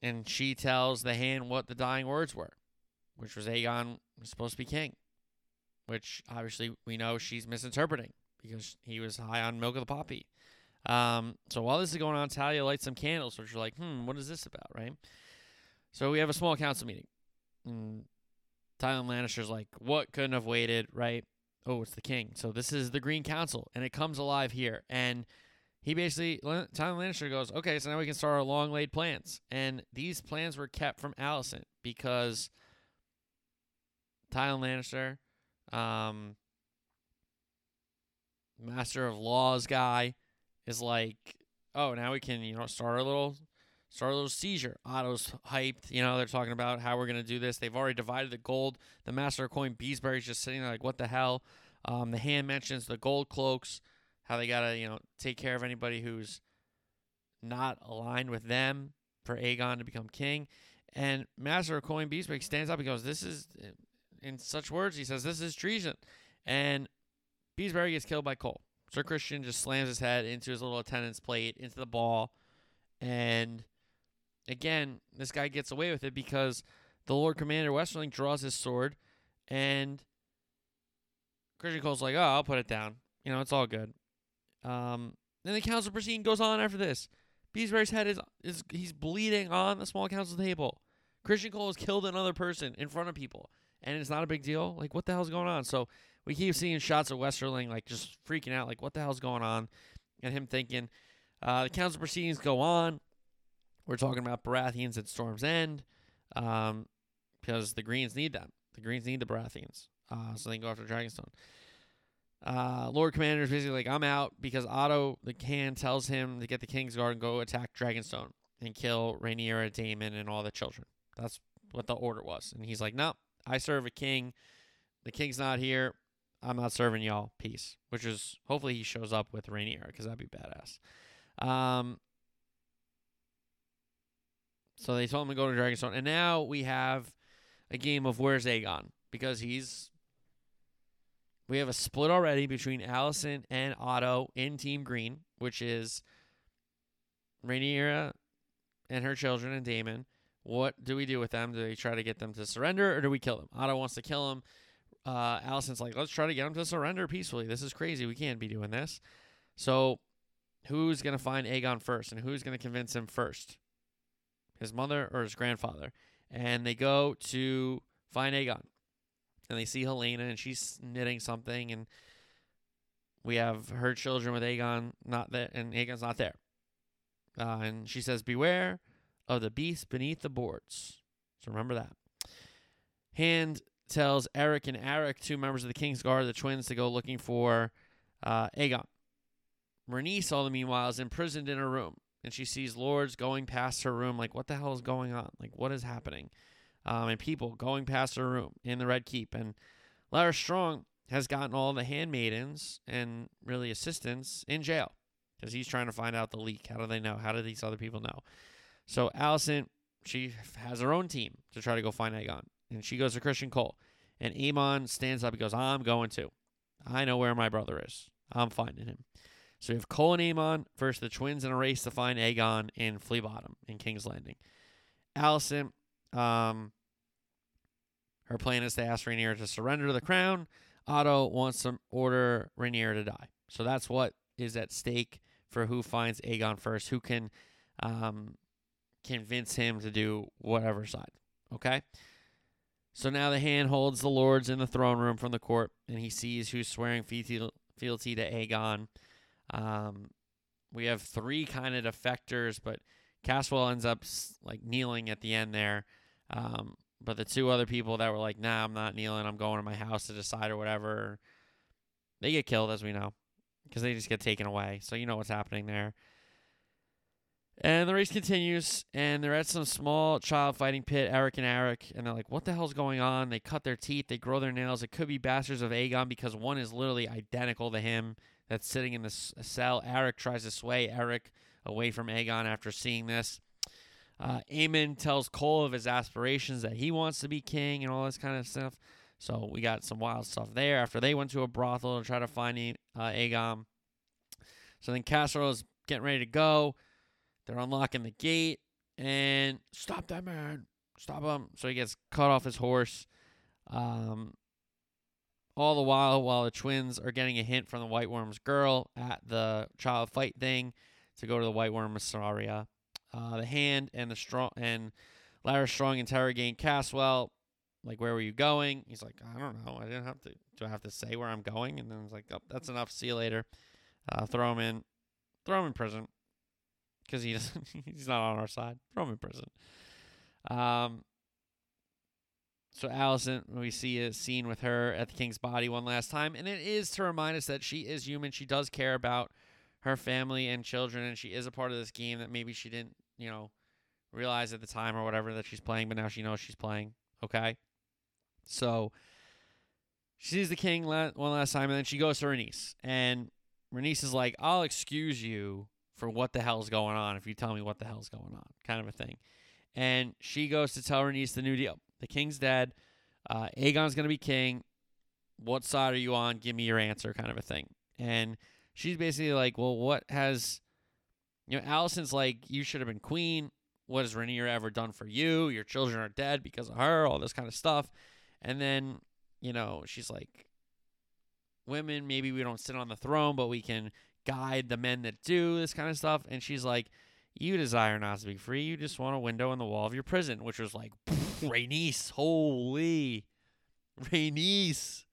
and she tells the hand what the dying words were, which was Aegon was supposed to be king, which obviously we know she's misinterpreting because he was high on milk of the poppy. Um, so while this is going on, Talya lights some candles, which are like, hmm, what is this about, right? So we have a small council meeting. And Tywin Lannister's like, what couldn't have waited, right? Oh, it's the king. So this is the Green Council, and it comes alive here. And he basically, Tywin Lannister goes, okay, so now we can start our long laid plans. And these plans were kept from Alicent because Tywin Lannister, um, Master of Laws guy, is like, oh, now we can, you know, start our little little seizure. Otto's hyped. You know, they're talking about how we're going to do this. They've already divided the gold. The master coin, Beesbury's just sitting there like, what the hell? Um, the hand mentions the gold cloaks, how they got to, you know, take care of anybody who's not aligned with them for Aegon to become king. And Master of Coin Beesbury stands up and goes, This is, in such words, he says, This is treason. And Beesbury gets killed by Cole. Sir Christian just slams his head into his little attendance plate, into the ball. And again, this guy gets away with it because the Lord Commander Westerling draws his sword, and Christian Cole's like, "Oh, I'll put it down. You know, it's all good." Um, then the council proceeding goes on after this. Beesbury's head is is he's bleeding on the small council table. Christian Cole has killed another person in front of people, and it's not a big deal. Like, what the hell's going on? So we keep seeing shots of Westerling like just freaking out, like, what the hell's going on? And him thinking. Uh, the council proceedings go on. We're talking about Baratheons at Storm's End um, because the Greens need them. The Greens need the Baratheons, uh, so they can go after Dragonstone. Uh, Lord Commander is basically like, I'm out because Otto, the can, tells him to get the Kingsguard and go attack Dragonstone and kill Rhaenyra, Daemon, and all the children. That's what the order was. And he's like, no, I serve a king. The king's not here. I'm not serving y'all. Peace. Which is, hopefully he shows up with Rhaenyra because that'd be badass. Um, so they told him to go to Dragonstone, and now we have a game of where's Aegon because he's. We have a split already between Alicent and Otto in Team Green, which is Rhaenyra and her children and Daemon. What do we do with them? Do we try to get them to surrender or do we kill them? Otto wants to kill them. Uh, Alicent's like, let's try to get them to surrender peacefully. This is crazy. We can't be doing this. So, who's going to find Aegon first and who's going to convince him first? His mother or his grandfather, and they go to find Aegon, and they see Helaena, and she's knitting something, and we have her children with Aegon not there, and Aegon's not there, uh, and she says, "Beware of the beast beneath the boards." So remember that. Hand tells Eric and Eric, two members of the King's Guard, the twins, to go looking for uh, Aegon. Rhaenys, all the meanwhile, is imprisoned in her room and she sees lords going past her room like what the hell is going on? Like what is happening? Um, and people going past her room in the red keep. And Larys Strong has gotten all the handmaidens and really assistants in jail because he's trying to find out the leak. How do they know? How do these other people know? So Alicent, she has her own team to try to go find Aegon and she goes to Christian Cole. And Aemond stands up and goes I'm going to I know where my brother is. I'm finding him so we have Cole and Aemond versus the twins in a race to find Aegon in Flea Bottom in King's Landing. Alicent, um, her plan is to ask Rhaenyra to surrender the crown. Otto wants to order Rhaenyra to die. So that's what is at stake for who finds Aegon first, who can um, convince him to do whatever side. Okay? So now the hand holds the lords in the throne room from the court, and he sees who's swearing fealty to Aegon. Um, we have three kind of defectors, but Caswell ends up like kneeling at the end there. Um, but the two other people that were like, "Nah, I'm not kneeling. I'm going to my house to decide or whatever," they get killed, as we know, because they just get taken away. So you know what's happening there. And the race continues, and they're at some small child fighting pit, Eric and Eric, and they're like, What the hell's going on? They cut their teeth, they grow their nails. It could be bastards of Aegon because one is literally identical to him that's sitting in the cell. Eric tries to sway Eric away from Aegon after seeing this. Uh, Aemond tells Cole of his aspirations that he wants to be king and all this kind of stuff. So we got some wild stuff there after they went to a brothel to try to find uh, Aegon. So then Caswell is getting ready to go. They're unlocking the gate and stop that man, stop him. So he gets cut off his horse. Um, all the while, while the twins are getting a hint from the White Worm's girl at the child fight thing to go to the White Worm Mysaria. Uh, the hand and the strong and Larys Strong interrogating Caswell, like, where were you going? He's like, I don't know. I didn't have to. Do I have to say where I'm going? And then it's like, oh, that's enough. See you later. Uh, throw him in. Throw him in prison because he doesn't. he's not on our side. Throw him in prison. Um, so Alicent, we see a scene with her at the king's body one last time, and it is to remind us that she is human. She does care about her family and children, and she is a part of this game that maybe she didn't, you know, realize at the time or whatever that she's playing, but now she knows she's playing. Okay, so she sees the king one last time, and then she goes to Rhaenys, and Rhaenys is like, "I'll excuse you for what the hell's going on if you tell me what the hell's going on," kind of a thing. And she goes to tell Rhaenys the new deal. The king's dead. Uh, Aegon's going to be king. What side are you on? Give me your answer, kind of a thing. And she's basically like, well, what has, you know, Alicent's like, you should have been queen. What has Rhaenyra ever done for you? Your children are dead because of her, all this kind of stuff. And then, you know, she's like, women, maybe we don't sit on the throne, but we can guide the men that do this kind of stuff. And she's like, you desire not to be free. You just want a window in the wall of your prison, which was like, Rhaenys, holy. Rhaenys.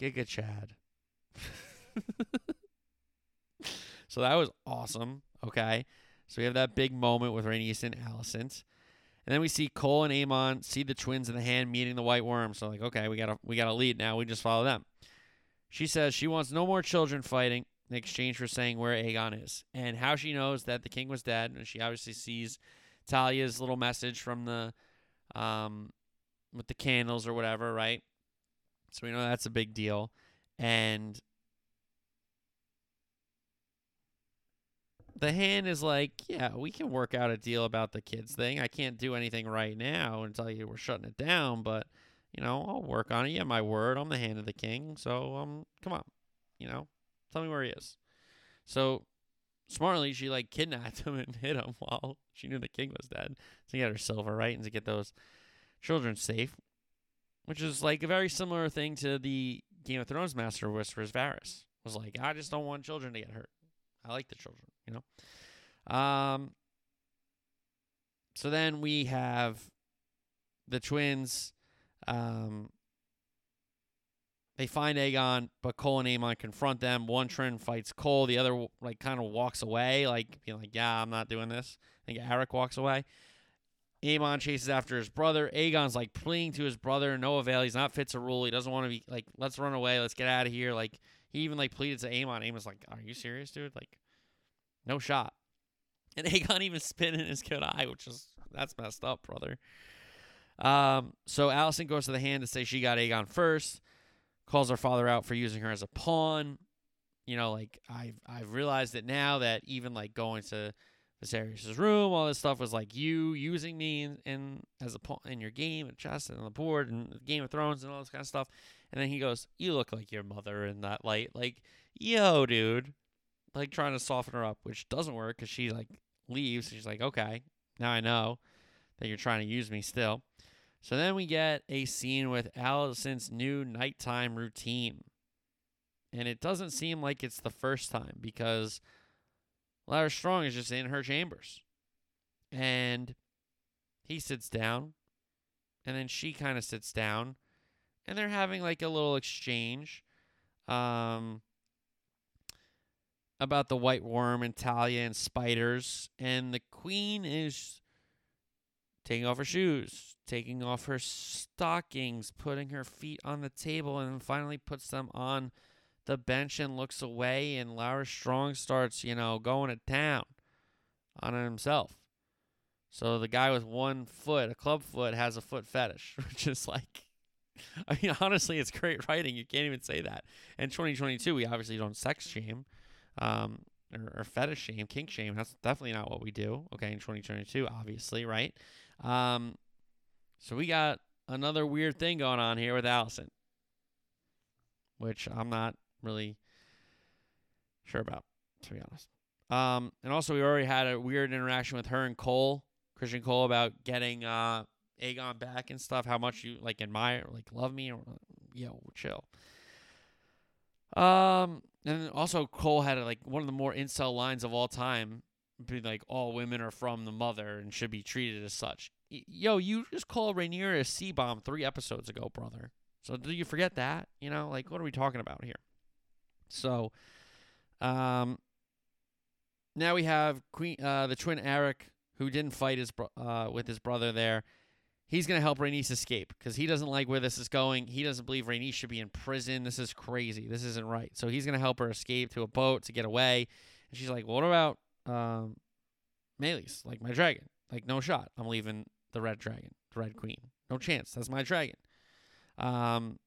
Giga Chad. so that was awesome. Okay. So we have that big moment with Rhaenys and Alicent. And then we see Cole and Aemond see the twins in the hand meeting the White Worm. So like, okay, we got a we got a lead now. We just follow them. She says she wants no more children fighting in exchange for saying where Aegon is and how she knows that the king was dead. And she obviously sees Talya's little message from the um with the candles or whatever, right? So we know that's a big deal. And the hand is like, yeah, we can work out a deal about the kids thing. I can't do anything right now and tell you we're shutting it down, but you know, I'll work on it. Yeah, my word. I'm the hand of the king. So um come on. Tell me where he is. So smartly she like kidnapped him and hit him while she knew the king was dead. To get her silver right and to get those children safe which is like a very similar thing to the game of thrones master whispers Varys. Was like i just don't want children to get hurt. I like the children you know? Um so then we have the twins um they find Aegon, but Cole and Aemond confront them. One Trin fights Cole. The other like kind of walks away, like being like, "Yeah, I'm not doing this." I think Eric walks away. Aemond chases after his brother. Aegon's like pleading to his brother, no avail. He's not fit to rule. He doesn't want to be like, let's run away. Let's get out of here. Like he even like pleaded to Aemond. Aemond's like, are you serious, dude? Like, no shot. And Aegon even spit in his good eye, which is that's messed up, brother. Um, so Alicent goes to the hand to say she got Aegon first calls her father out for using her as a pawn. You know, like I've I've realized it now that even like going to Viserys' room, all this stuff was like you using me in, in as a pawn in your game and chess and on the board and Game of Thrones and all this kind of stuff. And then he goes, "You look like your mother in that light." Like, yo, dude, like trying to soften her up, which doesn't work because she like leaves. She's like, "Okay, now I know that you're trying to use me still." So then we get a scene with Alicent's new nighttime routine. And it doesn't seem like it's the first time because Larys Strong is just in her chambers. And he sits down. And then she kind of sits down. And they're having like a little exchange um, about the white worm and Talya and spiders. And the queen is taking off her shoes, taking off her stockings, putting her feet on the table, and then finally puts them on the bench and looks away. And Larys Strong starts, you know, going to town on himself. So the guy with one foot, a club foot, has a foot fetish, which is like, I mean, honestly, it's great writing. You can't even say that. In 2022, we obviously don't sex shame. Um, or, or fetish shame, kink shame. That's definitely not what we do. Okay, in 2022, obviously, right? Um, so we got another weird thing going on here with Alicent, which I'm not really sure about, to be honest. Um, and also we already had a weird interaction with her and Cole, Christian Cole, about getting uh Aegon back and stuff. How much you like admire, like love me, or yo, chill. Um, and also Cole had like one of the more incel lines of all time be like all women are from the mother and should be treated as such. Yo, you just called Rhaenyra a C bomb three episodes ago, brother. So do you forget that? You know, like what are we talking about here? So, um, now we have Queen, uh, the twin Eric, who didn't fight his uh with his brother there. He's gonna help Rhaenys escape because he doesn't like where this is going. He doesn't believe Rhaenys should be in prison. This is crazy. This isn't right. So he's gonna help her escape to a boat to get away. And she's like, "What about um, Meleys, like my dragon. Like, no shot. I'm leaving the red dragon, the red queen. No chance. That's my dragon. Um,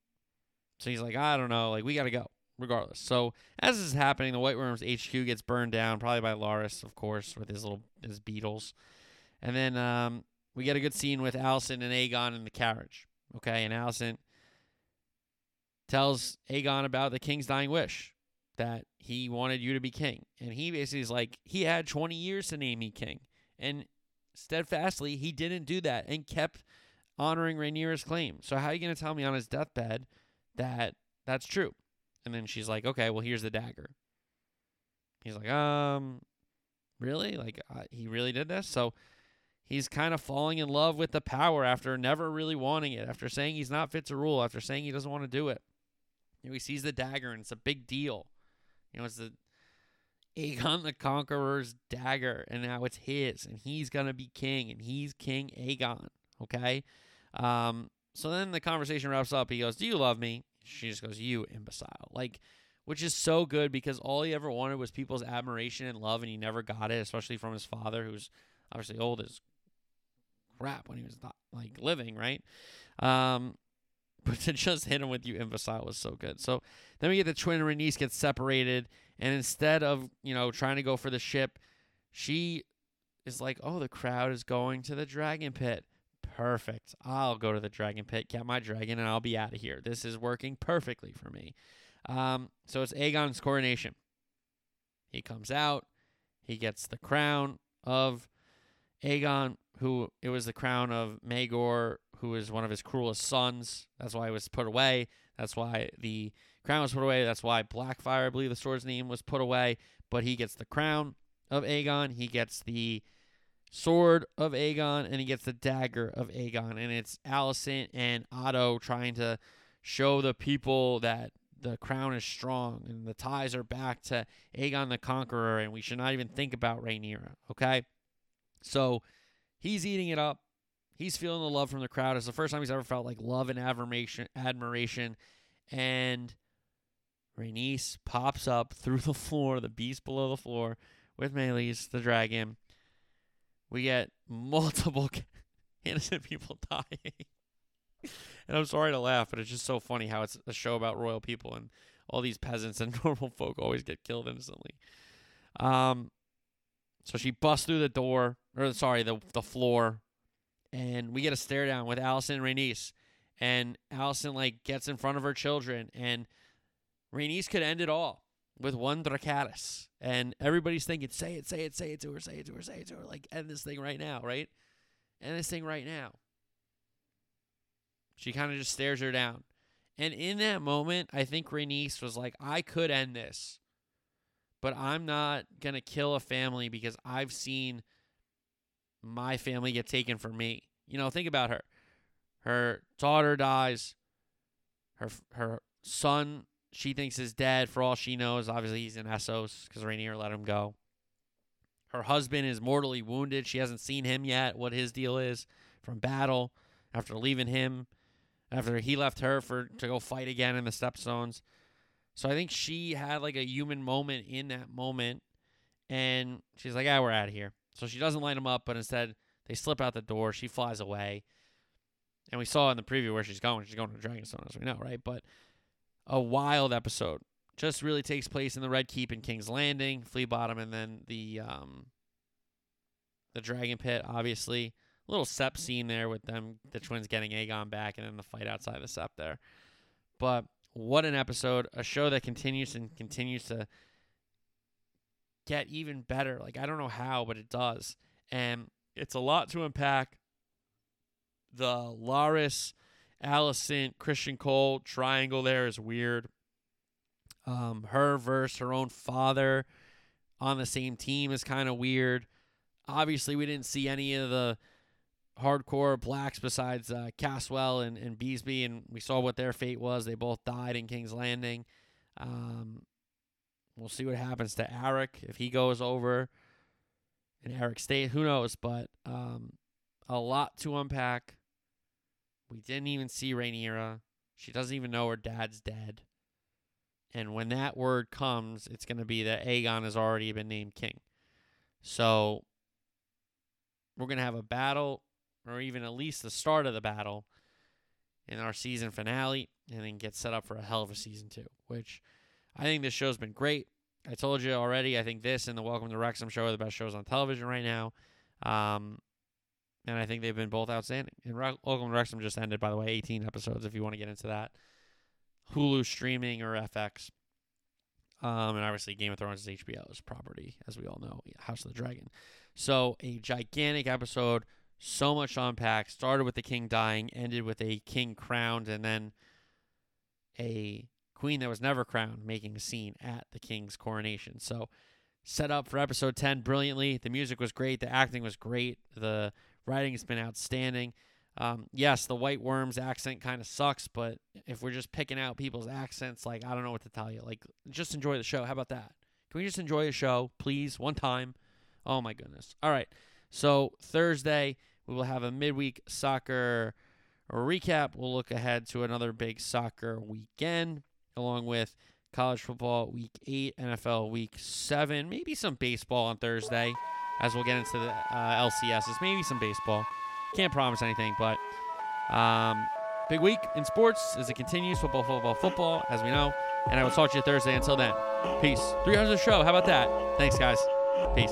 so he's like, I don't know. Like, we got to go regardless. So as this is happening, the White Worms HQ gets burned down, probably by Larys, of course, with his little his beetles. And then um, we get a good scene with Alicent and Aegon in the carriage. Okay, and Alicent tells Aegon about the king's dying wish that he wanted you to be king. And he basically is like, he had 20 years to name me king. And steadfastly, he didn't do that and kept honoring Rhaenyra's claim. So how are you going to tell me on his deathbed that that's true? And then she's like, okay, well, here's the dagger. He's like, um, really? Like, uh, he really did this? So he's kind of falling in love with the power after never really wanting it, after saying he's not fit to rule, after saying he doesn't want to do it. He sees the dagger and it's a big deal. Know, it's the Aegon the Conqueror's dagger, and now it's his, and he's gonna be king, and he's King Aegon. Okay. Um. So then the conversation wraps up. He goes, "Do you love me?" She just goes, "You imbecile!" Like, which is so good because all he ever wanted was people's admiration and love, and he never got it, especially from his father, who's obviously old as crap when he was not like living, right? Um, but to just hit him with you imbecile was so good. So then we get the twin and Rhaenys get separated, and instead of you know trying to go for the ship, she is like, "Oh, the crowd is going to the dragon pit. Perfect. I'll go to the dragon pit, get my dragon, and I'll be out of here. This is working perfectly for me." Um, so it's Aegon's coronation. He comes out. He gets the crown of Aegon, who it was the crown of Maegor, who is one of his cruelest sons. That's why he was put away. That's why the crown was put away. That's why Blackfyre, I believe the sword's name, was put away. But he gets the crown of Aegon. He gets the sword of Aegon, and he gets the dagger of Aegon. And it's Alicent and Otto trying to show the people that the crown is strong and the ties are back to Aegon the Conqueror, and we should not even think about Rhaenyra. Okay, so he's eating it up. He's feeling the love from the crowd. It's the first time he's ever felt like love and admiration, admiration, and Rhaenys pops up through the floor, the beast below the floor, with Meleys, the dragon. We get multiple innocent people dying. and I'm sorry to laugh, but it's just so funny how it's a show about royal people and all these peasants and normal folk always get killed instantly. Um, so she busts through the door, or sorry, the the floor, and we get a stare down with Alicent and Rhaenys. And Alicent like gets in front of her children, and Rhaenys could end it all with one Dracarys. And everybody's thinking, say it, say it, say it to her, say it to her, say it to her. Like, end this thing right now, right? End this thing right now. She kind of just stares her down. And in that moment, I think Rhaenys was like, I could end this, but I'm not going to kill a family because I've seen my family get taken from me. You know, think about her. Her daughter dies. Her her son, she thinks is dead. For all she knows, obviously he's in Essos because Rhaenyra let him go. Her husband is mortally wounded. She hasn't seen him yet. What his deal is from battle after leaving him, after he left her for to go fight again in the Stepstones. So I think she had like a human moment in that moment, and she's like, "Ah, we're out of here." So she doesn't light him up, but instead they slip out the door. She flies away. And we saw in the preview where she's going. She's going to Dragonstone, as we know, right? But a wild episode. Just really takes place in the Red Keep in King's Landing, Flea Bottom, and then the um, the Dragon Pit, obviously. A little Sept scene there with them, the twins getting Aegon back, and then the fight outside the Sept there. But what an episode. A show that continues and continues to get even better. Like, I don't know how, but it does. And it's a lot to unpack the Larys, Alicent, Christian Cole triangle there is weird. Um, her versus her own father on the same team is kind of weird. Obviously, we didn't see any of the hardcore blacks besides uh, Caswell and, and Beesby, and we saw what their fate was. They both died in King's Landing. Um, we'll see what happens to Eric if he goes over and Eric stays. Who knows? But um, a lot to unpack. We didn't even see Rhaenyra. She doesn't even know her dad's dead. And when that word comes, it's going to be that Aegon has already been named king. So we're going to have a battle, or even at least the start of the battle, in our season finale, and then get set up for a hell of a season two, which I think this show's been great. I told you already, I think this and the Welcome to Wrexham show are the best shows on television right now. Um, and I think they've been both outstanding. And Re- Welcome to Wrexham just ended, by the way, 18 episodes if you want to get into that. Hulu streaming or FX. Um, and obviously, Game of Thrones is HBO's property, as we all know, House of the Dragon. So, a gigantic episode, so much to unpack. Started with the king dying, ended with a king crowned, and then a queen that was never crowned making a scene at the king's coronation. So, set up for episode 10 brilliantly. The music was great, the acting was great, the writing has been outstanding. Um, yes, the White Worms accent kind of sucks, but if we're just picking out people's accents, like, I don't know what to tell you. Like, just enjoy the show. How about that? Can we just enjoy the show, please, one time? Oh, my goodness. All right. So, Thursday, we will have a midweek soccer recap. We'll look ahead to another big soccer weekend, along with college football week eight, NFL week seven, maybe some baseball on Thursday, as we'll get into the uh, LCSs, maybe some baseball. Can't promise anything, but um, big week in sports as it continues. Football, football, football, as we know. And I will talk to you Thursday. Until then, peace. 300 show. How about that? Thanks, guys. Peace.